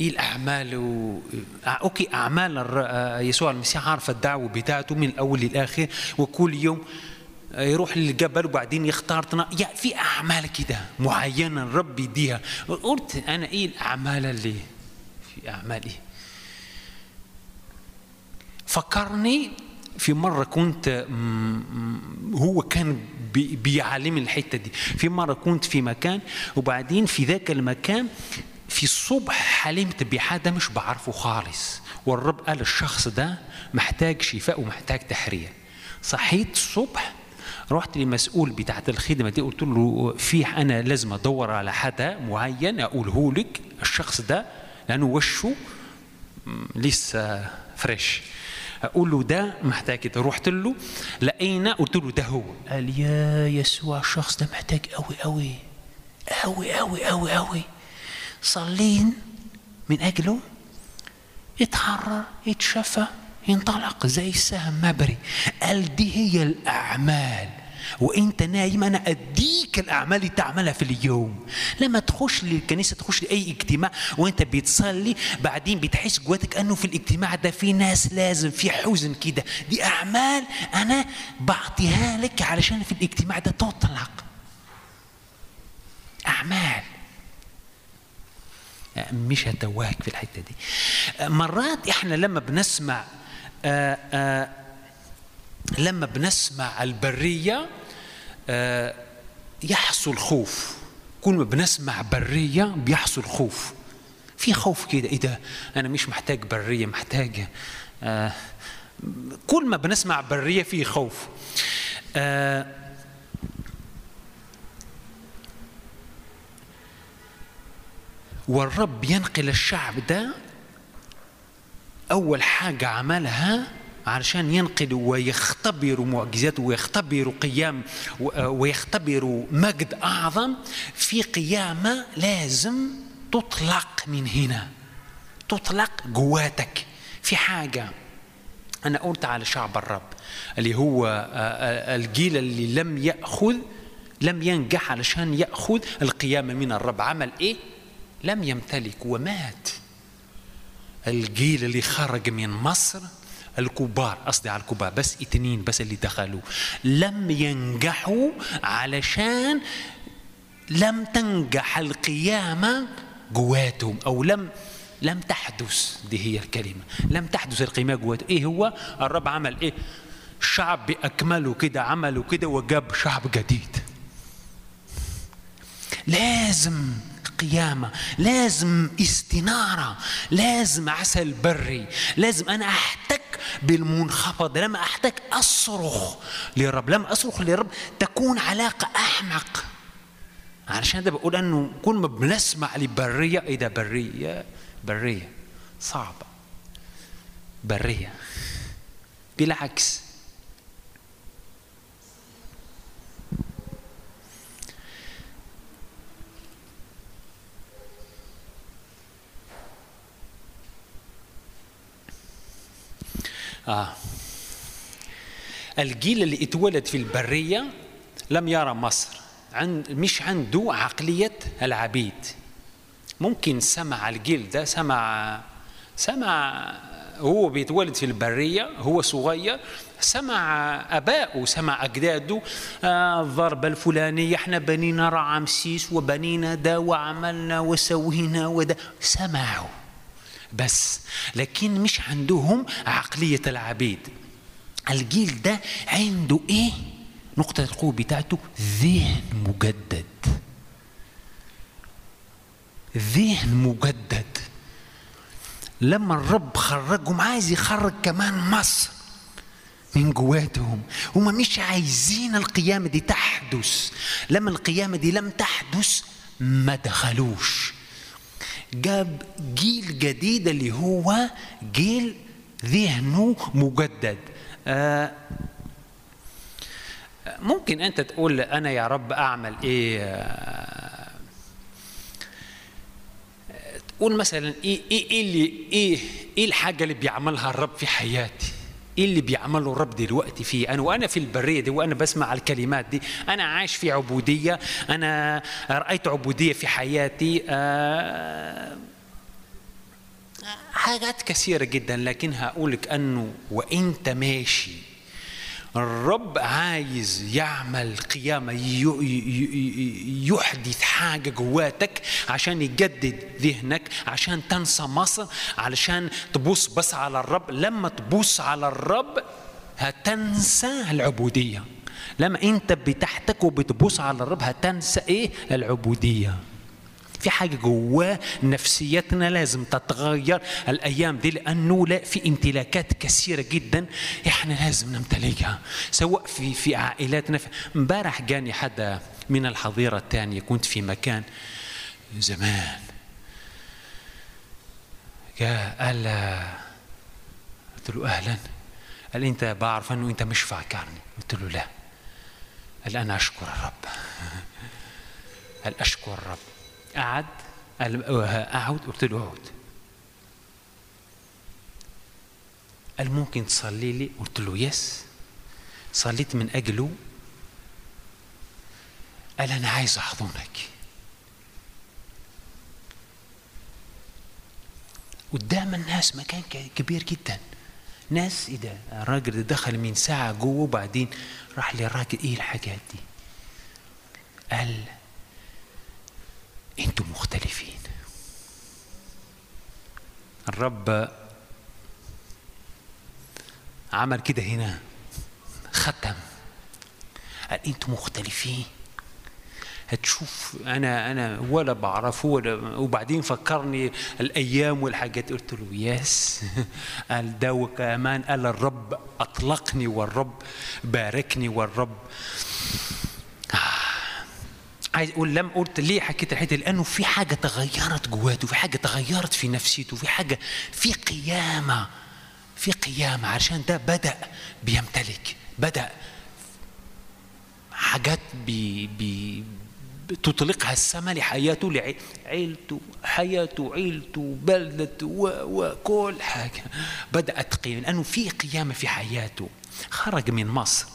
Speaker 4: إيه الأعمال؟ و... أوكي أعمال. يسوع المسيح عارف الدعوة بتاعته من الأول للآخر وكل يوم يروح للجبل وبعدين يختار طنا... يعني في أعمال كده معينة الرب يديها قلت أنا إيه الأعمال اللي في اعمال إيه فكرني في مرة كنت هو كان بيعلمني الحتة دي. في مرة كنت في مكان وبعدين في ذاك المكان في الصبح حلمت بحدا مش بعرفه خالص. والرب قال الشخص ده محتاج شفاء ومحتاج تحرير. صحيت الصبح رحت للمسؤول بتاعت الخدمة دي قلت له في أنا لازم أدور على حدا معين أقوله لك الشخص ده لأنه وشه لسه فريش أقول له ده محتاج كده رحت له لقينا قلت له ده هو. قال يا يسوع الشخص ده محتاج قوي قوي قوي قوي قوي قوي صلين من اجله يتحرر يتشفى ينطلق زي السهم مبري. قال دي هي الأعمال. وانت نايم أنا اديك الأعمال اللي تعملها في اليوم. لما تخش للكنيسة تخش لأي اجتماع وانت بتصلي بعدين بتحس جواتك أنه في الاجتماع ده في ناس لازم في حزن كده. دي أعمال أنا بعطيها لك علشان في الاجتماع ده تطلق. أعمال. مش هتواك في الحتة دي. مرات إحنا لما بنسمع آآ آآ لما بنسمع البرية يحصل خوف. كل ما بنسمع برية بيحصل خوف. في خوف كده إيه ده؟ أنا مش محتاج برية محتاج كل ما بنسمع برية في خوف. والرب ينقل الشعب ده أول حاجة عملها علشان ينقلوا ويختبروا معجزات ويختبروا قيام ويختبروا مجد أعظم في قيامة لازم تطلق من هنا تطلق جواتك. في حاجة أنا قلت على شعب الرب اللي هو الجيل اللي لم يأخذ لم ينجح علشان يأخذ القيامة من الرب. عمل إيه؟ لم يمتلك ومات. الجيل اللي خرج من مصر الكبار قصدي على الكبار بس اثنين بس اللي دخلوا. لم ينجحوا علشان لم تنجح القيامة جواتهم أو لم لم تحدث دي هي الكلمة لم تحدث القيامة جواتهم. إيه هو؟ الرب عمل إيه؟ شعب بأكمله كده عملوا كده وجاب شعب جديد. لازم قيامة لازم استنارة لازم عسل بري لازم أنا أحتك بالمنخفض لما أحتاج أصرخ للرب لما أصرخ للرب تكون علاقة أحمق. علشان ده بقول أنه كل ما بنسمع لبرية إيه ده برية؟ برية صعبة. برية. بالعكس. آه. الجيل اللي اتولد في البرية لم يرى مصر. عند مش عنده عقلية العبيد. ممكن سمع الجيل ده سمع سمع هو بيتولد في البرية هو صغير سمع أبائه سمع أجداده آه الضربة الفلانية إحنا بنينا رعمسيس وبنينا ده وعملنا وسوينا وده. سمعوا. بس لكن مش عندهم عقلية العبيد. الجيل ده عنده إيه؟ نقطة القوة بتاعته ذهن مجدد. ذهن مجدد. لما الرب خرجهم عايز يخرج كمان مصر من جواتهم. هم مش عايزين القيامة دي تحدث. لما القيامة دي لم تحدث ما دخلوش. جاب جيل جديد اللي هو جيل ذهنه مجدد. آه ممكن أنت تقول أنا يا رب أعمل إيه؟ آه تقول مثلا إيه إيه إيه اللي إيه إيه الحاجة اللي بيعملها الرب في حياتي؟ إيه اللي بيعمله الرب دلوقتي فيه؟ أنا وأنا في البرية دي وأنا بسمع الكلمات دي أنا عايش في عبودية أنا رأيت عبودية في حياتي آه حاجات كثيرة جدا لكن هقول لك أنه وإنت ماشي الرب عايز يعمل قيامة يحدث حاجة جواتك عشان يجدد ذهنك عشان تنسى مصر علشان تبص بس على الرب. لما تبص على الرب هتنسى العبودية. لما انت بتحتك وبتبص على الرب هتنسى إيه؟ العبودية. في حاجة جواه نفسيتنا لازم تتغير الأيام دي لأنه لا في امتلاكات كثيرة جدا إحنا لازم نمتلكها سواء في في عائلاتنا. امبارح جاني حدا من الحظيرة الثانية كنت في مكان زمان. جاء قال قلت له أهلا. قال أنت بعرف أنه أنت مش فاكرني. قلت له لا. قال أنا أشكر الرب. قال أشكر الرب. قعد قال اقعد قلت له اقعد قال ممكن تصلي لي؟ قلت له يس صليت من اجله قال أنا عايز أحضنك. قدام الناس مكان كبير جدا. ناس إيه ده؟ الراجل ده دخل من ساعة جوه وبعدين راح للراجل إيه الحاجات دي؟ قال أنتم مختلفين. الرب عمل كده هنا ختم. قال أنتم مختلفين. هتشوف أنا أنا ولا بعرفه ولا وبعدين فكرني الأيام والحاجات. قلت له يس قال ده وكمان قال الرب أطلقني والرب باركني والرب. عايز أقول لم قلت ليه حكيت الحتة لأنه في حاجة تغيرت جواته في حاجة تغيرت في نفسيته في حاجة في قيامة في قيامة. عشان ده بدأ بيمتلك بدأ حاجات بي بي تطلقها السماء لحياته لعيلته حياته عيلته بلدته وكل حاجة بدأت قيامة. لأنه في قيامة في حياته. خرج من مصر.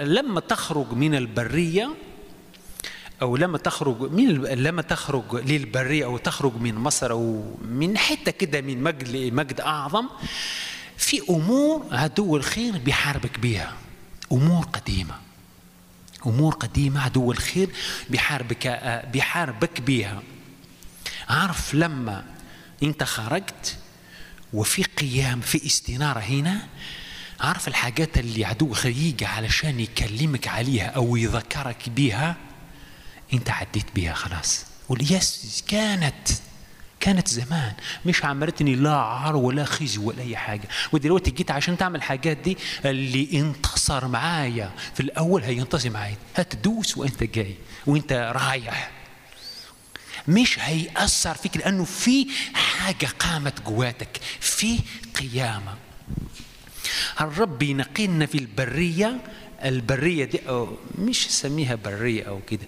Speaker 4: لما تخرج من البرية أو لما تخرج من لما تخرج للبرية أو تخرج من مصر أو من حتة كده من مجد لمجد أعظم في أمور عدو الخير بيحاربك بيها. أمور قديمة. أمور قديمة عدو الخير بيحاربك بيحاربك بيها. عارف لما أنت خرجت وفي قيام في استنارة هنا؟ عارف الحاجات اللي عدو يجي علشان يكلمك عليها أو يذكرك بيها؟ أنت عديت بيها خلاص. قول يس كانت كانت زمان. مش عملتني لا عار ولا خزي ولا أي حاجة. ودلوقتي جيت عشان تعمل الحاجات دي اللي انتصر معايا في الأول هينتصر معايا. هتدوس وأنت جاي وأنت رايح. مش هيأثر فيك لأنه في حاجة قامت جواتك في قيامة. الرب ينقلنا في البرية؟ البرية دي أو مش سميها برية أو كده.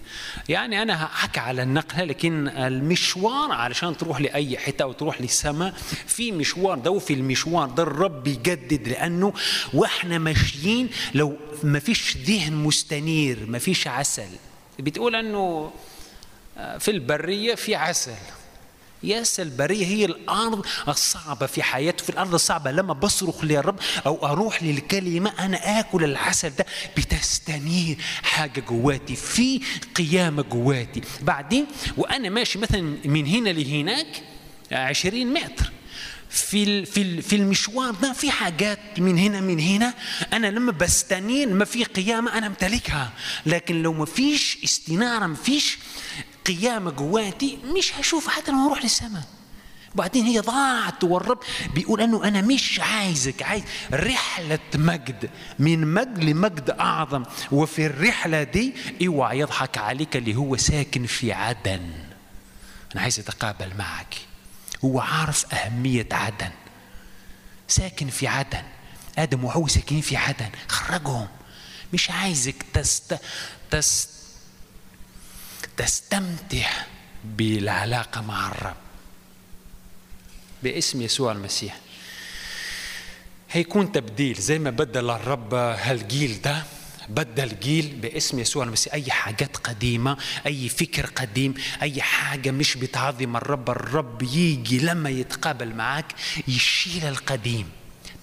Speaker 4: يعني أنا هحكي على النقلة لكن المشوار علشان تروح لأي حتة أو تروح للسماء في مشوار ده وفي المشوار ده الرب بيجدد لأنه وإحنا ماشيين لو ما فيش ذهن مستنير ما فيش عسل. بتقول أنه في البرية في عسل. ياس البرية هي الأرض الصعبة في حياته. في الأرض الصعبة لما بصرخ للرب أو أروح للكلمة أنا آكل العسل ده بتستنير حاجة جواتي في قيامة جواتي. بعدين وأنا ماشي مثلا من هنا لهناك عشرين متر. في في في المشوار ده في حاجات من هنا من هنا أنا لما بستنين ما في قيامة أنا امتلكها. لكن لو ما فيش استنارة ما فيش قيامه جواتي مش هشوف حتى لما أروح للسماء. وبعدين هي ضاعت والرب بيقول إنه أنا مش عايزك عايز رحلة مجد. من مجد لمجد أعظم. وفي الرحلة دي اوعى يضحك عليك اللي هو ساكن في عدن. أنا عايز أتقابل معك. هو عارف أهمية عدن. ساكن في عدن. آدم وحواء ساكنين في عدن. خرجهم. مش عايزك تست... تست... تستمتع بالعلاقة مع الرب. باسم يسوع المسيح. هيكون تبديل زي ما بدل الرب هالجيل ده بدل جيل باسم يسوع المسيح. أي حاجات قديمة أي فكر قديم أي حاجة مش بتعظم الرب الرب يجي لما يتقابل معك يشيل القديم.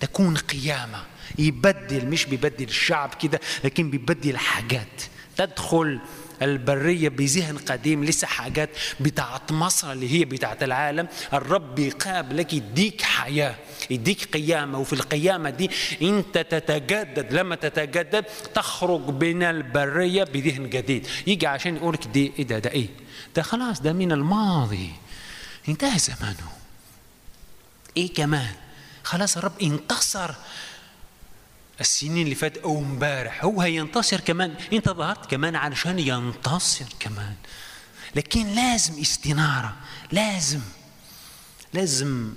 Speaker 4: تكون قيامة. يبدل مش بيبدل الشعب كده لكن بيبدل حاجات. تدخل البرية بذهن قديم لسه حاجات بتاعت مصر اللي هي بتاعت العالم. الرب يقابلك يديك حياة يديك قيامة. وفي القيامة دي انت تتجدد لما تتجدد تخرج من البرية بذهن جديد. يجي عشان يقولك دي إيه ده؟ ده إيه؟ ده خلاص ده من الماضي. انتهى زمانه. إيه كمان؟ خلاص الرب انتصر. السنين اللي فاتت أو امبارح هو هينتصر كمان. أنت ظهرت كمان علشان ينتصر كمان. لكن لازم استنارة. لازم. لازم.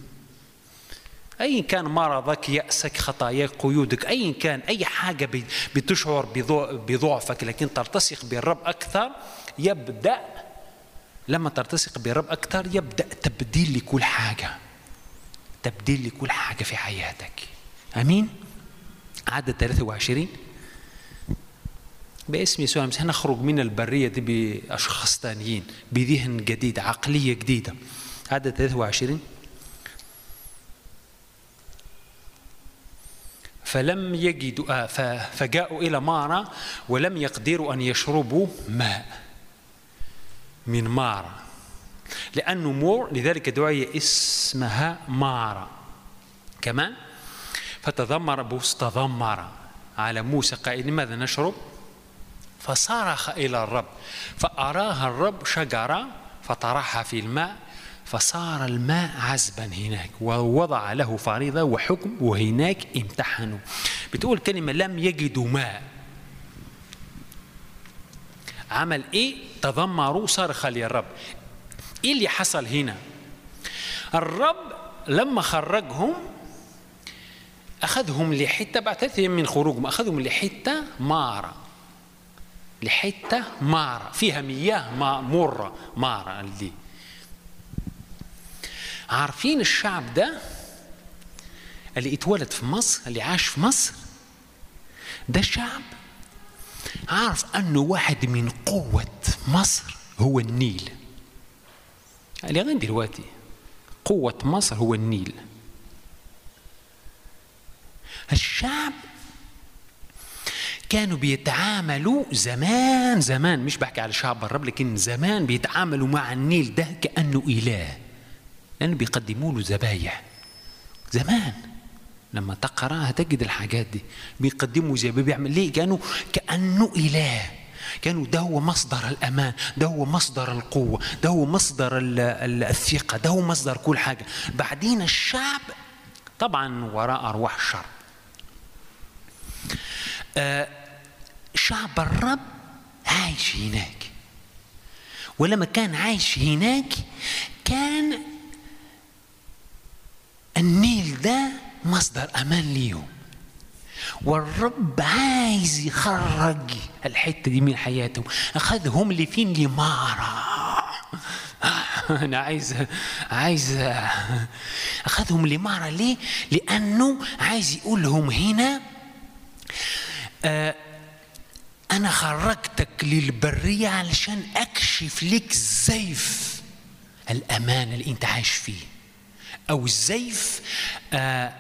Speaker 4: اي كان مرضك يأسك خطاياك قيودك اي كان أي حاجة بتشعر بضع- بضعفك. لكن تلتصق بالرب أكثر يبدأ لما تلتصق بالرب أكثر يبدأ تبديل لكل حاجة. تبديل لكل حاجة في حياتك. آمين؟ عدد 23 باسم يسوع المسيح نخرج من البرية دي بأشخاص ثانيين بذهن جديد عقلية جديدة. عدد 23 فلم يجدوا آه فجاءوا إلى مارا ولم يقدروا أن يشربوا ماء من مارا لأنه مور لذلك دعية اسمها مارا. كمان فتذمر بوس تذمر على موسى قائل لماذا نشرب؟ فصرخ إلى الرب فأراها الرب شجرة فطرحها في الماء فصار الماء عذبا هناك ووضع له فريضة وحكم وهناك امتحنوا. بتقول كلمة لم يجدوا ماء. عمل إيه؟ تذمروا صرخ للرب إيه اللي حصل هنا؟ الرب لما خرجهم أخذهم لحتة بعد ثلاثة أيام من خروجهم أخذهم لحتة مارة. لحتة مارة. فيها مياه ما- مرة مارة دي عارفين الشعب ده؟ اللي اتولد في مصر اللي عاش في مصر؟ ده شعب عارف أنه واحد من قوة مصر هو النيل. لغاية دلوقتي قوة مصر هو النيل. الشعب كانوا بيتعاملوا زمان زمان مش بحكي على شعب الرب لكن زمان بيتعاملوا مع النيل ده كأنه إله. لأنه بيقدموا له ذبايح. زمان لما تقراها تجد الحاجات دي. بيقدموا زي بيعمل. ليه؟ كانوا كأنه إله. كانوا ده هو مصدر الأمان ده هو مصدر القوة ده هو مصدر ال- ال- الثقة ده هو مصدر كل حاجة. بعدين الشعب طبعا وراء أرواح الشر. شعب الرب عايش هناك. ولما كان عايش هناك كان النيل ده مصدر أمان ليهم. والرب عايز يخرج الحتة دي من حياتهم. أخذهم لفين؟ لمارا أنا عايز عايز أخذهم لمارا ليه؟ لأنه عايز يقول لهم هنا آه أنا خرجتك للبرية علشان أكشف لك زيف الأمان اللي أنت عايش فيه. أو الزيف آه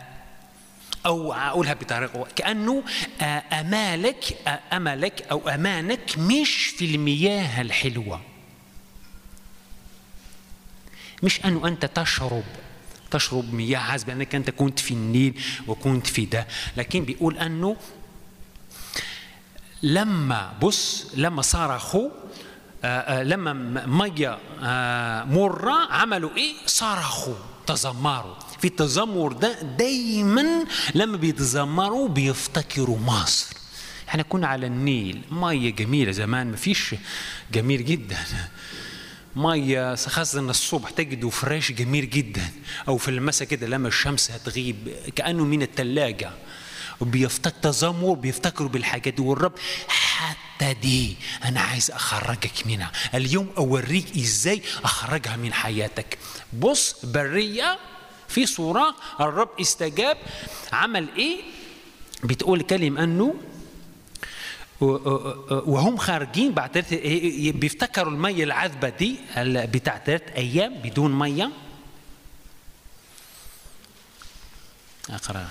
Speaker 4: أو أقولها بطريقة كأنه آه أمالك آه أملك أو أمانك مش في المياه الحلوة. مش انه أنت تشرب تشرب مياه عذبة أنك أنت كنت في النيل وكنت في ده. لكن بيقول أنه لما بص لما صرخوا آه، آه، لما م- ميه آه، مرة عملوا إيه؟ صرخوا تذمروا في التذمر ده دايما لما بيتذمروا بيفتكروا مصر. إحنا كنا على النيل مية جميلة زمان ما فيش جميل جدا. مية خاصة الصبح تجده فريش جميل جدا. أو في المساء كده لما الشمس هتغيب كأنه من الثلاجه وبيفتكر تذمر بيفتكروا بالحاجات دي. والرب حتى دي أنا عايز أخرجك منها. اليوم أوريك إزاي أخرجها من حياتك. بص برية في صورة الرب استجاب. عمل إيه؟ بتقول كلمه أنه وهم خارجين بعد تلت بيفتكروا المية العذبة دي بتاع ثلاث أيام بدون مية. أقرأ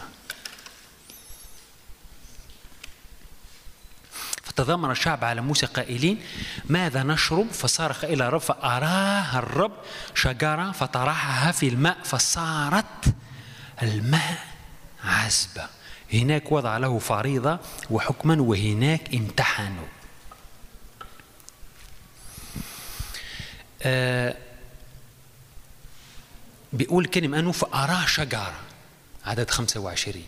Speaker 4: فتذمر الشعب على موسى قائلين ماذا نشرب؟ فصارخ إلى الرب فأراه الرب شجرة فطرحها في الماء فصارت الماء عذبة. هناك وضع له فريضة وحكما وهناك امتحنوا آه بيقول كلمة أنه فأراه شجرة. عدد 25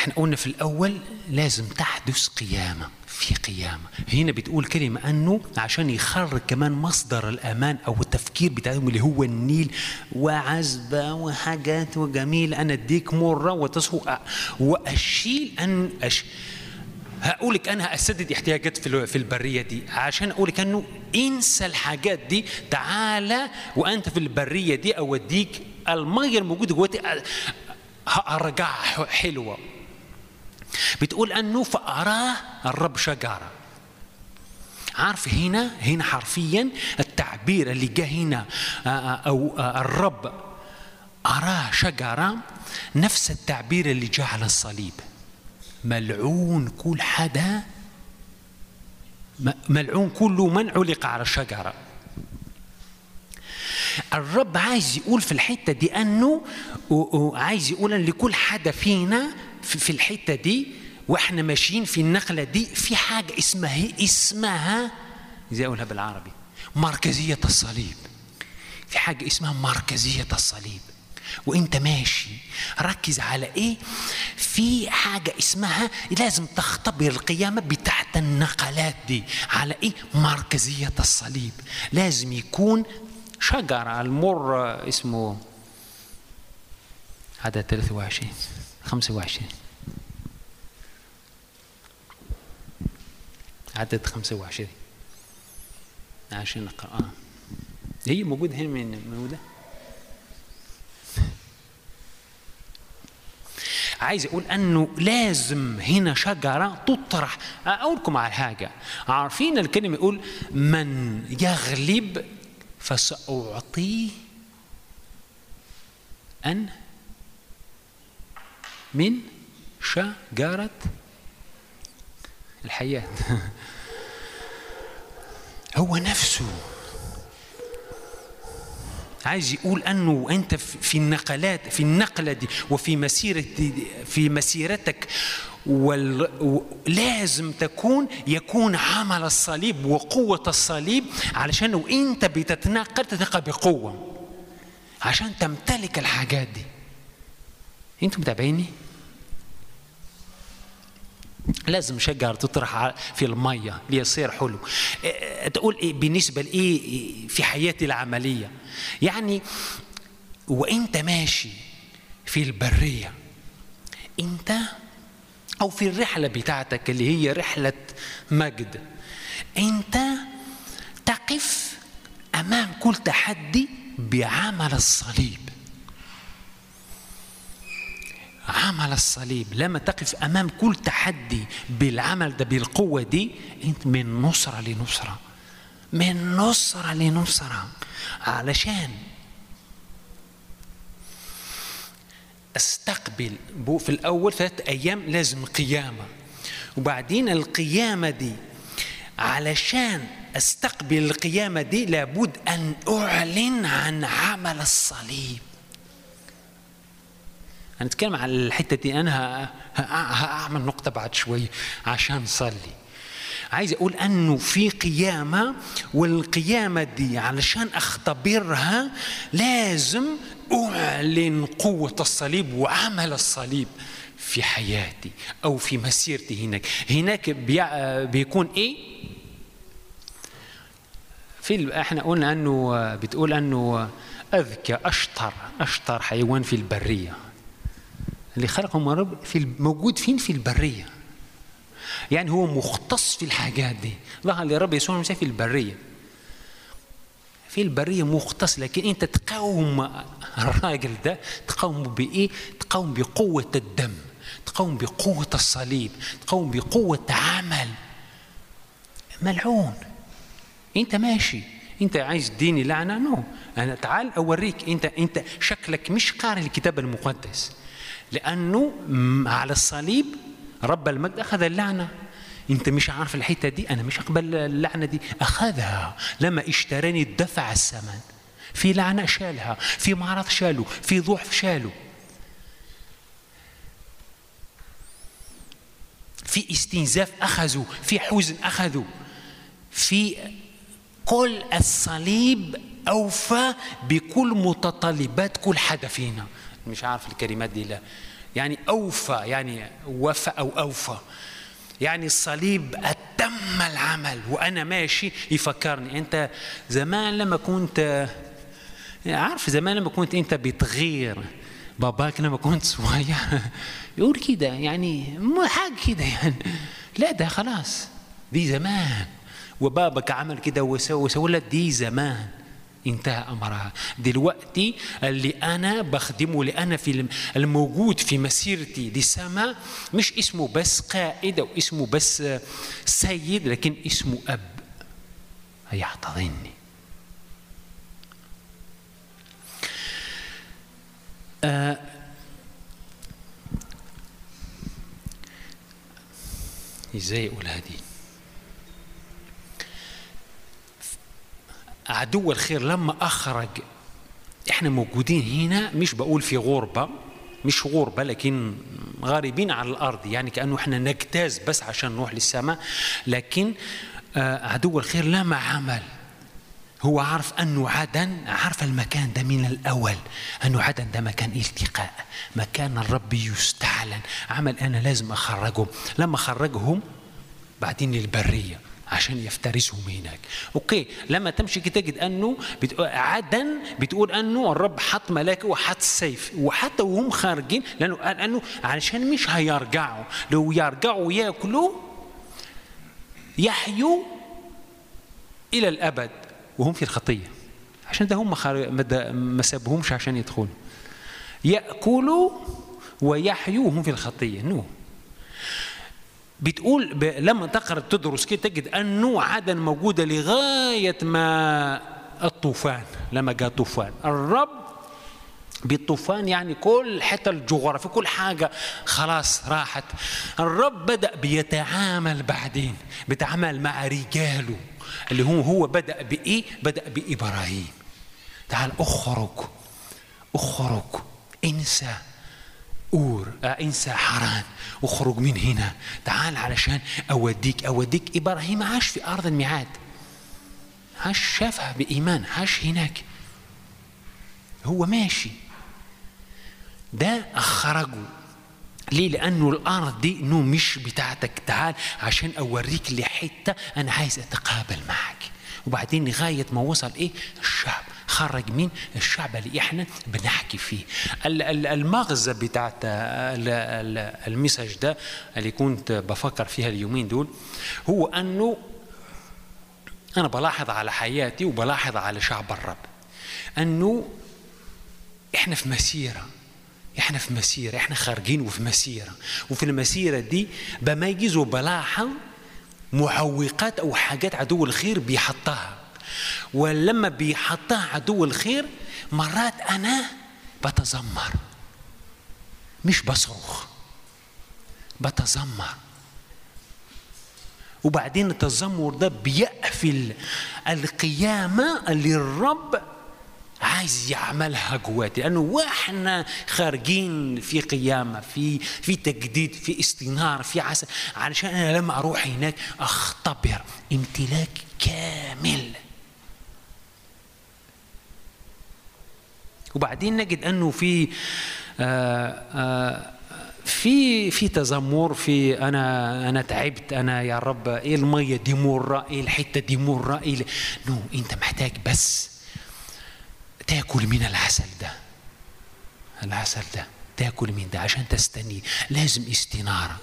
Speaker 4: إحنا قلنا في الأول لازم تحدث قيامة في قيامة. هنا بتقول كلمة أنه عشان يخرج كمان مصدر الأمان أو التفكير بتاعهم اللي هو النيل وعزبه وحاجات وجميل أنا أديك مرة وتصفو وأشيل ان أش هقول لك أنا هسدد احتياجات في ال- في البرية دي. عشان أقول لك أنه انسى الحاجات دي تعالى وأنت في البرية دي أوديك المية الموجودة جواتي هرجعها حلوة. بتقول أنه فأراه الرب شجره عارف هنا هنا حرفيا التعبير اللي جاء هنا آه، آه، أو آه، الرب أراه شجره نفس التعبير اللي جاء على الصليب. ملعون كل حدا ملعون كل من علق على الشجره الرب عايز يقول في الحتة دي و- عايز يقول لكل حدا فينا في الحتة دي وإحنا ماشيين في النقلة دي في حاجة اسمها اسمها زي أقولها بالعربي؟ مركزية الصليب. في حاجة اسمها مركزية الصليب. وإنت ماشي ركز على إيه؟ في حاجة اسمها لازم تختبر القيامة بتاعت النقلات دي. على إيه؟ مركزية الصليب. لازم يكون شجرة المر اسمه عدد 23 25 عدد 25 عشان نقرأ. آه. هي موجودة هنا من موجودة؟ عايز أقول أنه لازم هنا شجرة تطرح. أقول لكم على حاجة. عارفين الكلمة يقول من يغلب فسأعطيه أن من شجرة الحياة هو نفسه. عايز يقول أنه أنت في النقلات في النقلة دي وفي مسيرة في مسيرتك وال... لازم تكون يكون عمل الصليب وقوة الصليب علشان وانت بتتنقل تتنقل بقوة. عشان تمتلك الحاجات دي. أنتوا متابعيني؟ لازم شجر تطرح في المية ليصير حلو. إيه، تقول إيه بالنسبة لإيه إيه في حياتي العملية. يعني وإنت ماشي في البرية إنت أو في الرحلة بتاعتك اللي هي رحلة مجد إنت تقف أمام كل تحدي بعمل الصليب. عمل الصليب. لما تقف أمام كل تحدي بالعمل ده بالقوة دي أنت من نصرة لنصرة. من نصرة لنصرة. علشان أستقبل في الأول ثلاث أيام لازم قيامة. وبعدين القيامة دي علشان أستقبل القيامة دي لابد أن أعلن عن عمل الصليب. هنتكلم على الحتة دي. أنا ه- ه- هعمل نقطة بعد شوي عشان نصلي. عايز أقول أنه في قيامة والقيامة دي علشان أختبرها لازم أعلن قوة الصليب وعمل الصليب في حياتي أو في مسيرتي هناك. هناك بيكون إيه؟ في إحنا قلنا أنه بتقول أنه أذكى أشطر أشطر حيوان في البرية. اللي خلقهم رب في موجود فين؟ في البرية. يعني هو مختص في الحاجات دي. ظهر لرب يسوع المسيح في البرية. في البرية مختص لكن انت تقاوم الراجل ده. تقاوم بإيه؟ تقاوم بقوة الدم. تقاوم بقوة الصليب. تقاوم بقوة عمل. ملعون. انت ماشي. انت عايز تديني لعنة؟ نو. أنا تعال أوريك. انت انت شكلك مش قارئ الكتاب المقدس. لأنه م- على الصليب رب المجد أخذ اللعنة. أنت مش عارف الحتة دي؟ أنا مش أقبل اللعنة دي. أخذها لما اشتراني دفع الثمن. في لعنة شالها في مرض شاله في ضعف شاله. في استنزاف اخذوا في حزن اخذوا في كل الصليب أوفى بكل متطلبات كل حدا فينا مش عارف الكلمات دي لا. يعني أوفى يعني وفى أو أوفى. يعني الصليب أتم العمل وأنا ماشي يفكرني. أنت زمان لما كنت عارف زمان لما كنت أنت بتغير باباك لما كنت صغير يقول كده يعني مو حاجة كده يعني. لا ده خلاص دي زمان. وبابك عمل كده وسوى وسوى لك دي زمان. انتهى أمرها. دلوقتي اللي أنا بخدمه اللي أنا في الم- الموجود في مسيرتي للسماء مش اسمه بس قائد أو اسمه بس سيد لكن اسمه أب. هيحتضنني إزاي أقول هذه؟ عدو الخير لما أخرج. إحنا موجودين هنا مش بقول في غربة مش غربة لكن غاربين على الأرض يعني كأنه إحنا نجتاز بس عشان نروح للسماء. لكن آه، عدو الخير لما عمل هو عارف أنه عدن عارف المكان ده من الأول. أنه عدن ده مكان التقاء مكان الرب يستعلن. عمل أنا لازم أخرجهم. لما خرجهم بعدين للبرية. عشان يفترسهم هناك أوكي لما تمشي تجد أنه عدن بتقول أنه الرب حط ملاكه وحط سيف وحتى وهم خارجين لأنه قال أنه علشان مش هيرجعوا. لو يرجعوا وياكلوا يحيوا إلى الأبد وهم في الخطية. عشان ده هم خار... ما سابهمش عشان يدخلوا. يأكلوا ويحيوا وهم في الخطية. نو بتقول ب... لما تقرأ تدرس كده تجد أنه عدن موجوده لغاية ما الطوفان لما جاء طوفان. الرب بالطوفان يعني كل حتى الجغرافيا كل حاجة خلاص راحت. الرب بدأ بيتعامل بعدين بيتعامل مع رجاله اللي هو هو بدأ بإيه؟ بدأ بإبراهيم. تعال أخرج أخرج انسى. اور آه، انسى حران اخرج من هنا. تعال علشان أوديك أوديك إبراهيم عاش في أرض الميعاد. عاش شافها بإيمان عاش هناك. هو ماشي. ده أخرجه ليه؟ لأنه الأرض دي إنه مش بتاعتك. تعال عشان أوريك لحتة أنا عايز أتقابل معك. وبعدين لغاية ما وصل إيه؟ الشعب. خرج مين؟ الشعب اللي إحنا بنحكي فيه. ال- ال- المغزى بتاعت ال- ال- المسج ده اللي كنت بفكر فيها اليومين دول هو أنه أنا بلاحظ على حياتي وبلاحظ على شعب الرب. أنه إحنا في مسيرة. إحنا في مسيرة. إحنا خارجين وفي مسيرة. وفي المسيرة دي بميز وبلاحظ معوقات أو حاجات عدو الخير بيحطها. ولما بيحطها عدو الخير مرات أنا بتذمر. مش بصرخ بتذمر. وبعدين التذمر ده بيقفل القيامة اللي الرب عايز يعملها جواتي لأنه وإحنا خارجين في قيامة في في تجديد في استنار في عسل علشان أنا لما أروح هناك أختبر امتلاك كامل. وبعدين نجد أنه في آه آه في في تذمر في أنا أنا تعبت أنا يا رب إيه المية دي مره إيه الحتة دي مره إيه نو أنت محتاج بس تاكل من العسل ده. العسل ده تاكل من ده عشان تستني. لازم استنارة.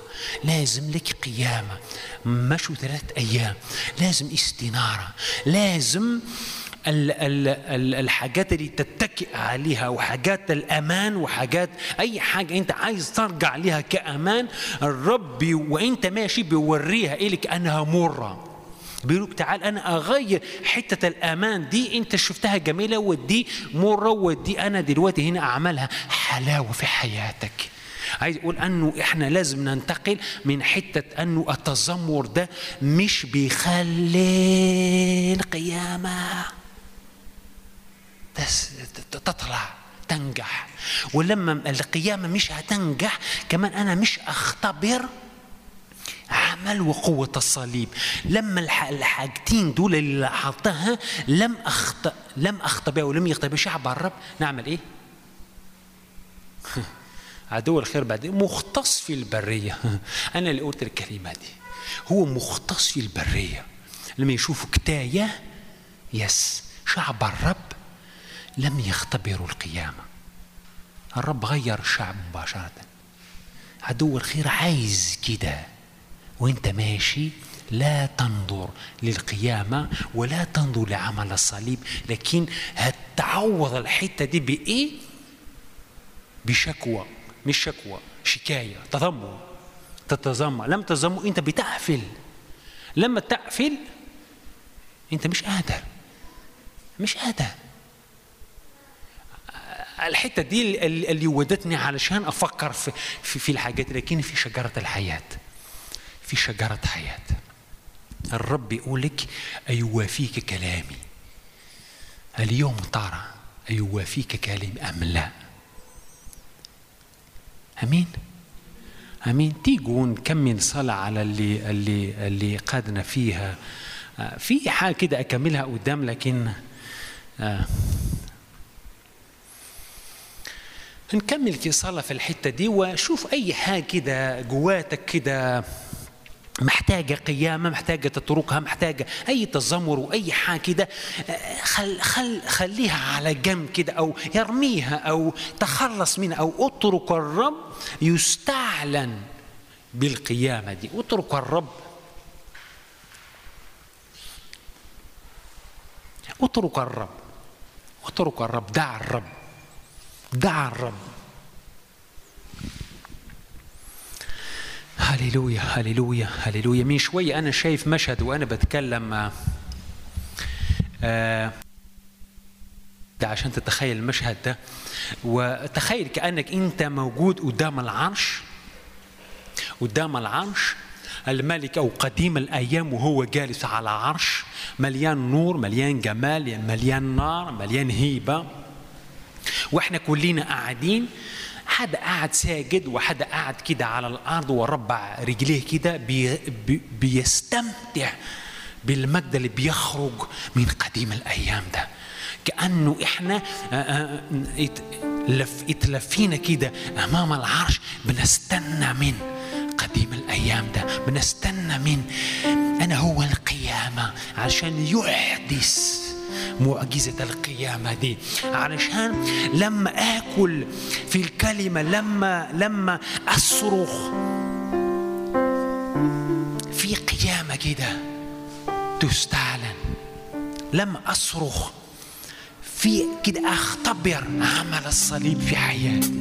Speaker 4: لازم لك قيامة. مشوا ثلاث أيام. لازم استنارة. لازم ال الحاجات اللي تتكئ عليها وحاجات الأمان وحاجات أي حاجة أنت عايز ترجع لها كأمان الرب وأنت ماشي بيوريها إلك أنها مرة. بيقولك تعال أنا أغير حتة الأمان دي أنت شفتها جميلة ودي مرة ودي أنا دلوقتي هنا أعملها حلاوة في حياتك. عايز أقول أنه إحنا لازم ننتقل من حتة أنه التذمر ده مش بيخلي القيامة. تطلع تنجح. ولما القيامة مش هتنجح كمان أنا مش أختبر عمل وقوة الصليب. لما الح- الحاجتين دول اللي حطها لم أخط لم أخطبها ولم يخطبها شعب الرب نعمل إيه؟ عدو الخير بعدين مختص في البرية. أنا اللي قلت الكلمة دي. هو مختص في البرية. لما يشوفوا كتاية يس. شعب الرب. لم يختبروا القيامة. الرب غير الشعب مباشرة. عدو الخير عايز كده. وانت ماشي لا تنظر للقيامة ولا تنظر لعمل الصليب. لكن هتعوض الحتة دي بإيه؟ بشكوى. مش شكوى شكاية. تذمر. تتذمر. لما تتذمر انت بتقفل لما تقفل انت مش قادر. مش قادر. الحتة دي اللي ودتني علشان أفكر في في, في الحاجات لكن في شجرة الحياة. في شجرة حياة. الرب يقول لك أيوافيك كلامي. اليوم ترى أيوافيك كلامي أم لا؟ آمين. آمين. تيجوا نكمل صلاة على اللي اللي اللي قادنا فيها. آه، في حاجة كده أكملها قدام لكن آه هنكمل كده صلاة في الحتة دي وشوف أي حاجة كده جواتك كده محتاجة قيامة محتاجة تتركها محتاجة أي تذمر وأي حاجة كده خل خل خليها على جنب كده أو يرميها أو تخلص منها أو اترك الرب يستعلن بالقيامة دي. اترك الرب. اترك الرب. اترك الرب. دع الرب. دع الرب هللويا هللويا هللويا. من شوية أنا شايف مشهد وأنا بتكلم آه ده عشان تتخيل المشهد ده. وتخيل كأنك أنت موجود قدام العرش قدام العرش. الملك أو قديم الأيام وهو جالس على عرش. مليان نور مليان جمال مليان نار مليان هيبة. وإحنا كلنا قاعدين حدا قاعد ساجد وحدا قاعد كده على الأرض وربع رجليه كده بي بي بيستمتع بالمجد اللي بيخرج من قديم الأيام ده. كأنه إحنا آه، آه، ات- لف اتلفينا كده أمام العرش بنستنى من قديم الأيام ده بنستنى من أنا هو القيامة عشان يحدث معجزة القيامة دي. علشان لما آكل في الكلمة لما لما أصرخ في قيامة كده تستعلن. لما أصرخ في كده أختبر عمل الصليب في حياتي.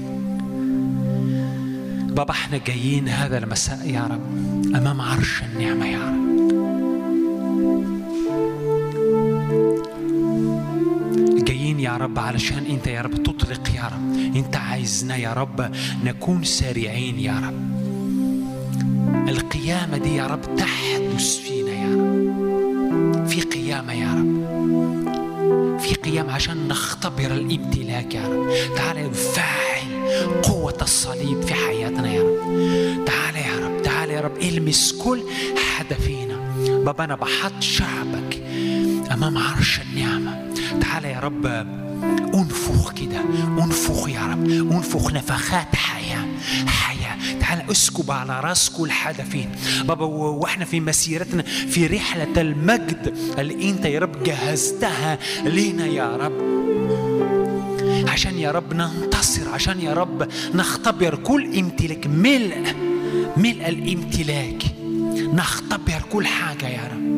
Speaker 4: بابا إحنا جايين هذا المساء يا رب أمام عرش النعمة يا رب. جايين يا رب علشان انت يا رب تطلق يا رب. انت عايزنا يا رب نكون سريعين يا رب. القيامة دي يا رب تحدث فينا يا رب. في قيامة يا رب. في قيامة عشان نختبر الامتلاك يا رب. تعالى نفعل قوة الصليب في حياتنا يا رب. تعالى يا رب تعالى يا رب المس كل حدا فينا بابا أنا بحط شعبك أمام عرش النعمة. تعالى يا رب أنفخ كده أنفخ يا رب أنفخ نفخات حياة حياة. تعالى اسكب على راس كل حدا فينا بابا وإحنا في مسيرتنا في رحلة المجد اللي أنت يا رب جهزتها لينا يا رب. عشان يا رب ننتصر عشان يا رب نختبر كل امتلاك ملء ملء الامتلاك. نختبر كل حاجة يا رب.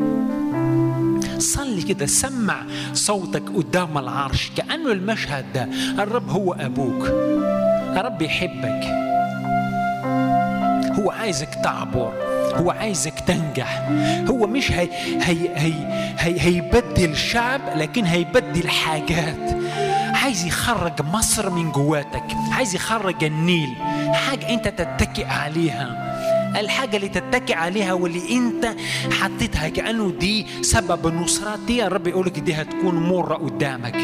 Speaker 4: صلي كده سمع صوتك قدام العرش كأنه المشهد ده. الرب هو أبوك. الرب يحبك. هو عايزك تعبر. هو عايزك تنجح. هو مش هي هي هي هي هيبدل شعب لكن هيبدل حاجات. عايز يخرج مصر من جواتك. عايز يخرج النيل. حاجة أنت تتكئ عليها. الحاجة اللي تتكئ عليها واللي انت حطيتها كأنه دي سبب النصرات دي الرب يقولك دي هتكون مرة قدامك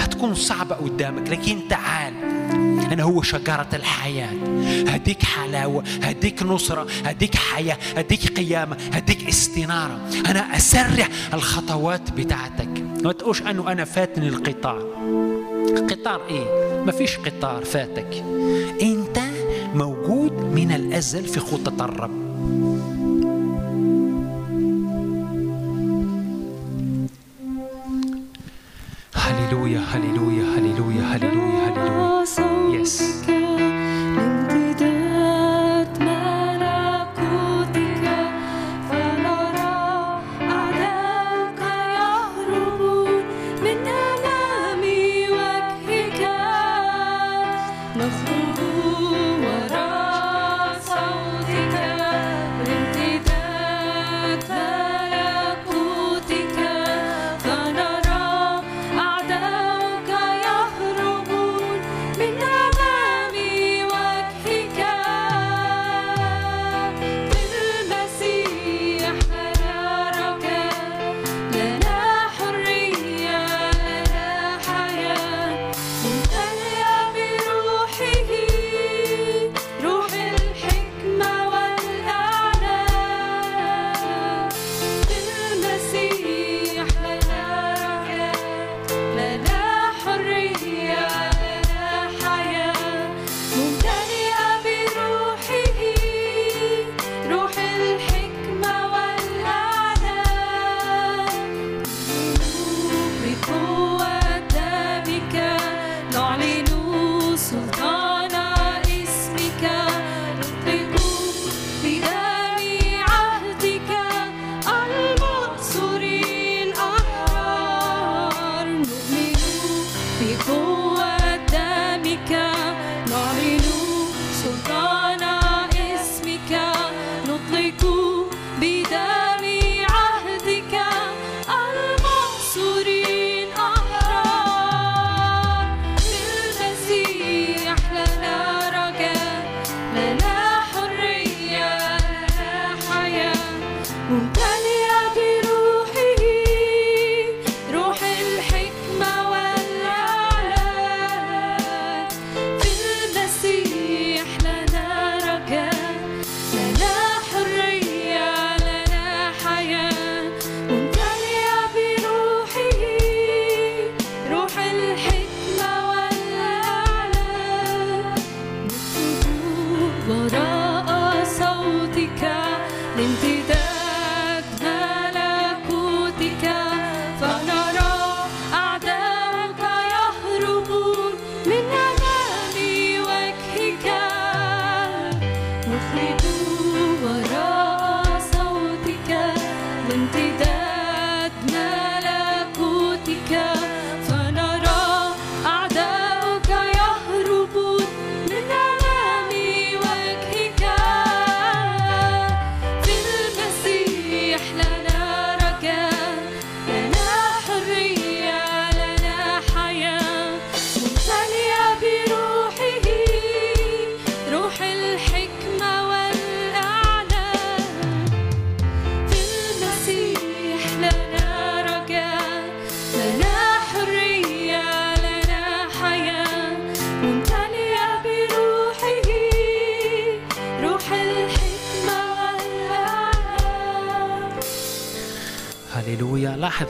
Speaker 4: هتكون صعبة قدامك لكن تعال أنا هو شجرة الحياة. هديك حلاوة هديك نصرة هديك حياة هديك قيامة هديك استنارة. أنا أسرع الخطوات بتاعتك. ما تقولش أنه أنا فاتني القطار. قطار إيه؟ ما فيش قطار فاتك. أنت موجود من الأزل في خطة الرب هللويا هللويا هللويا هللويا هللويا Yes.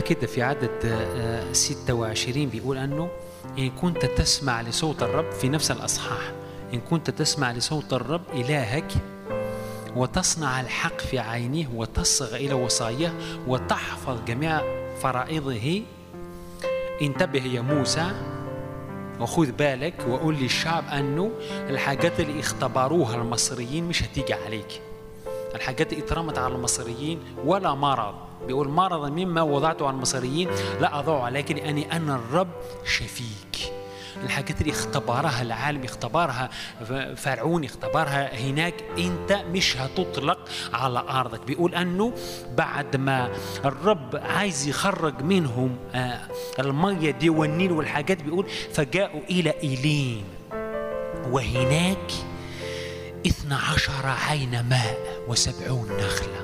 Speaker 4: كده في عدد آه، 26 بيقول أنه إن كنت تسمع لصوت الرب في نفس الأصحاح إن كنت تسمع لصوت الرب إلهك وتصنع الحق في عينيه وتصغ إلى وصاياه وتحفظ جميع فرائضه انتبه يا موسى وخذ بالك وقول للشعب أنه الحاجات اللي اختبروها المصريين مش هتيجي عليك. الحاجات اللي اترمت على المصريين ولا مرض. بيقول مرضا مما وضعته على المصريين لا أضع عليك لأني أنا الرب شفيك. الحاجات اللي اختبرها العالم اختبرها فرعون اختبرها هناك أنت مش هتطلق على أرضك. بيقول أنه بعد ما الرب عايز يخرج منهم آه، المية دي والنيل والحاجات بيقول فجاءوا إلى إيلين. وهناك اثنا عشر عين ماء وسبعون نخلة.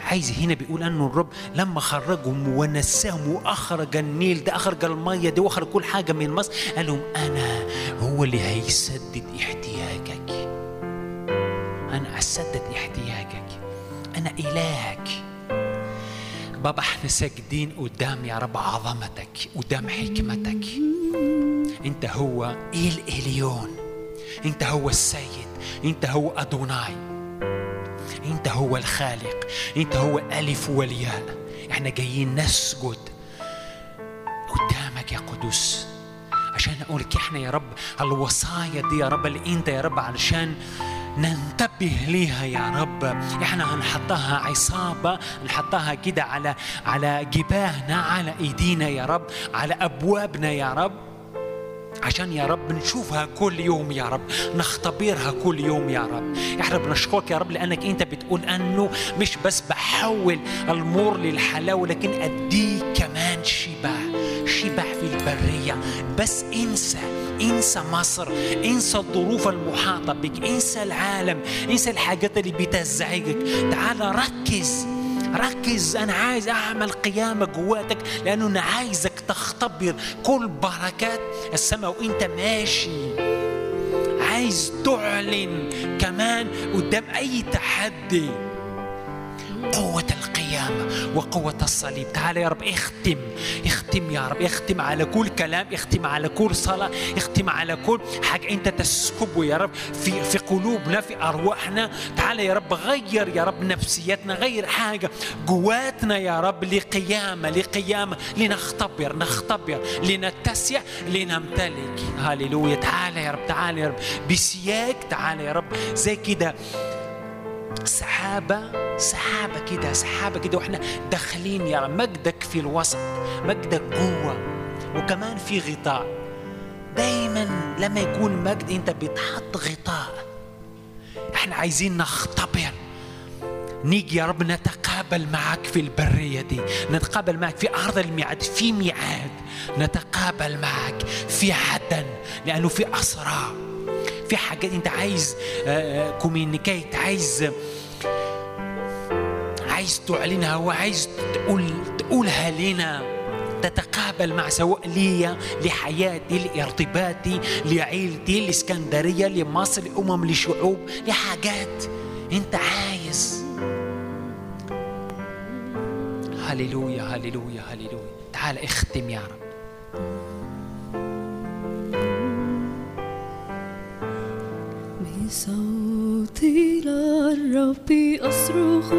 Speaker 4: عايز هنا بيقول أنه الرب لما خرجهم ونساهم وأخرج النيل ده أخرج المية دي وأخرج كل حاجة من مصر قال لهم أنا هو اللي هيسدد احتياجك. أنا أسدد احتياجك. أنا إلهك. بابا إحنا ساجدين قدام يا رب عظمتك قدام حكمتك. أنت هو إيل إليون. أنت هو السيد. أنت هو أدوناي. انت هو الخالق انت هو الف والياء. إحنا جايين نسجد قدامك يا قدوس. عشان أقول لك إحنا يا رب الوصايا دي يا رب اللي انت يا رب علشان ننتبه ليها يا رب. إحنا هنحطها عصابة نحطها كده على على جباهنا على ايدينا يا رب على أبوابنا يا رب. عشان يا رب نشوفها كل يوم يا رب نختبرها كل يوم يا رب. إحنا بنشكرك يا رب لأنك أنت بتقول أنه مش بس بحول المر للحلاوة لكن أديك كمان شبع شبع في البرية. بس انسى انسى مصر انسى الظروف المحاطة بك انسى العالم انسى الحاجات اللي بتزعجك. تعال ركز. ركز أنا عايز أعمل قيامه جواتك لأنه أنا عايزك تختبر كل بركات السماء وأنت ماشي. عايز تعلن كمان قدام أي تحدي. قوة القيامة وقوة الصليب. تعال يا رب اختم. اختم يا رب. اختم على كل كلام. اختم على كل صلاة. اختم على كل حاجة انت تسكبه يا رب في في قلوبنا في أرواحنا. تعال يا رب غير يا رب نفسيتنا غير حاجة جواتنا يا رب لقيامة لقيامة. لنختبر نختبر لنتسع لنمتلك. هللويا. تعال يا رب تعال يا رب. بسياج تعال يا رب. زي كده سحابة سحابة كده سحابة كده وإحنا داخلين يا رب مجدك في الوسط مجدك جوه وكمان في غطاء. دايما لما يكون مجد أنت بتحط غطاء. إحنا عايزين نختبر. نيجي يا رب نتقابل معك في البرية دي. نتقابل معك في أرض الميعاد في ميعاد. نتقابل معك في عدن لأنه في أسرى في حاجات أنت عايز كوميونيكيت عايز عايز تعلنها وعايز تقول تقولها لنا تتقابل مع سواء لي لحياتي لارتباطي لعيلتي لإسكندرية لمصر لأمم لشعوب لحاجات انت عايز. هللويا هللويا هللويا. تعال اختم يا رب.
Speaker 3: بصوت
Speaker 1: صوتي للرب أصرخ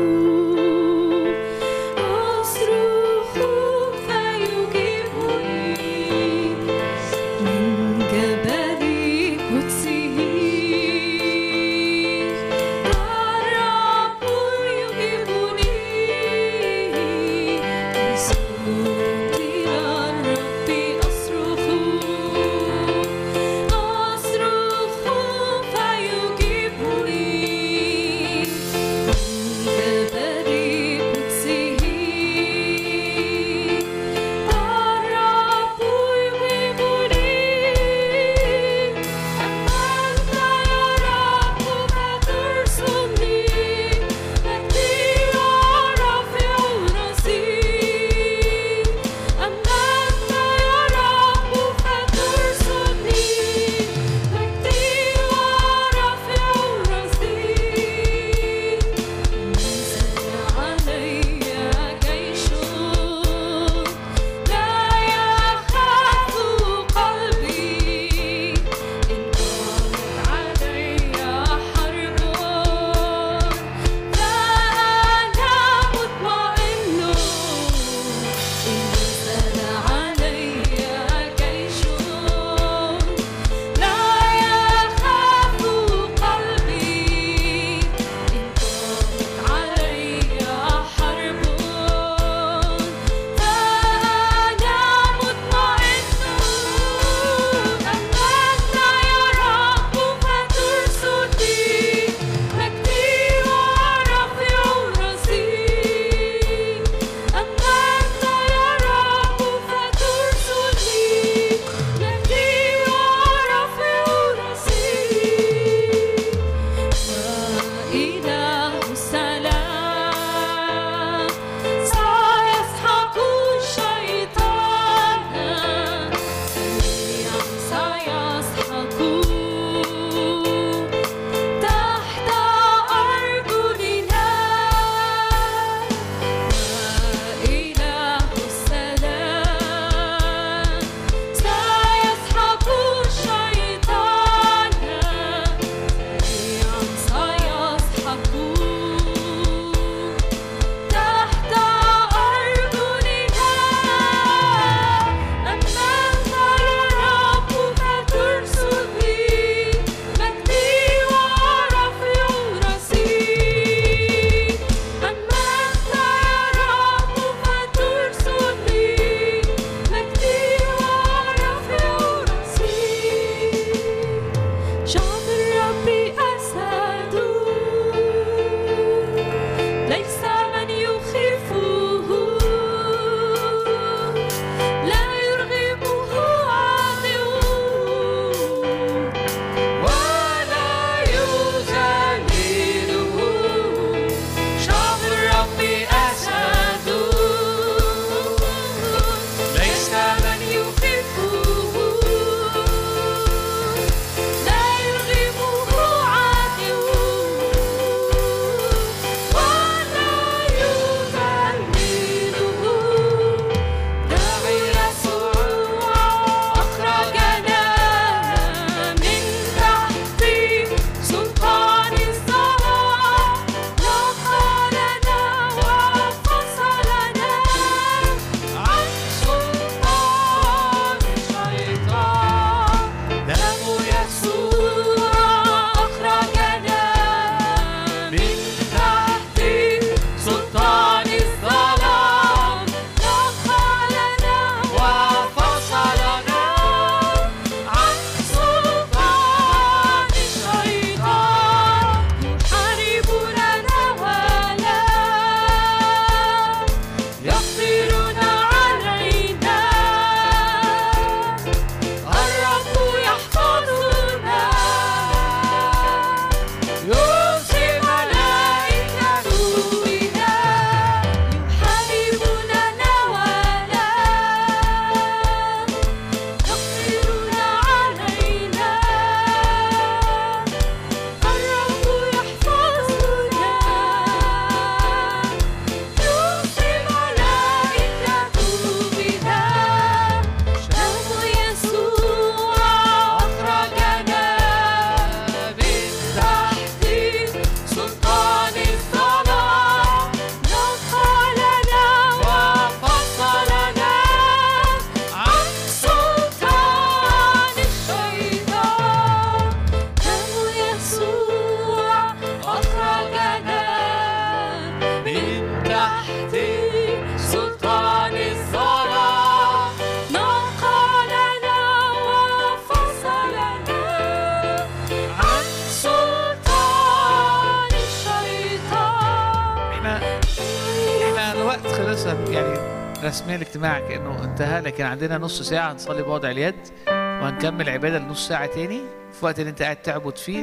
Speaker 2: لكن عندنا نص ساعة هنصلي بوضع اليد وهنكمل عبادة لنص ساعة تاني في وقت اللي انت قاعد تعبد فيه.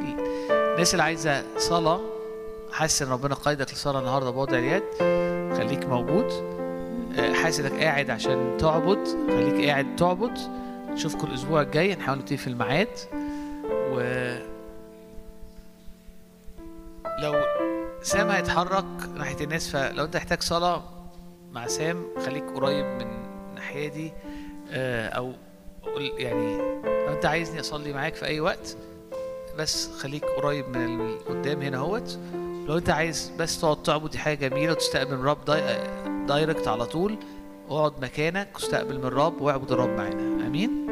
Speaker 2: الناس اللي عايزة صلاة حاسس ان ربنا قايدك لصلاة النهارده بوضع اليد خليك موجود. آه، حاسس انك قاعد عشان تعبد خليك قاعد تعبد. نشوفكم الأسبوع الجاي نحاول نبتدي في الميعاد. و لو سام هيتحرك ناحية الناس فلو انت محتاج صلاة مع سام خليك قريب من الناحية دي. أو قول يعني لو أنت عايزني أصلي معاك في أي وقت بس خليك قريب من اللي قدام هنا أهوت. لو أنت عايز بس تقعد تعبد دي حاجة جميلة وتستقبل من الرب di... direct على طول اقعد مكانك واستقبل من الرب واعبد الرب معانا.
Speaker 1: آمين؟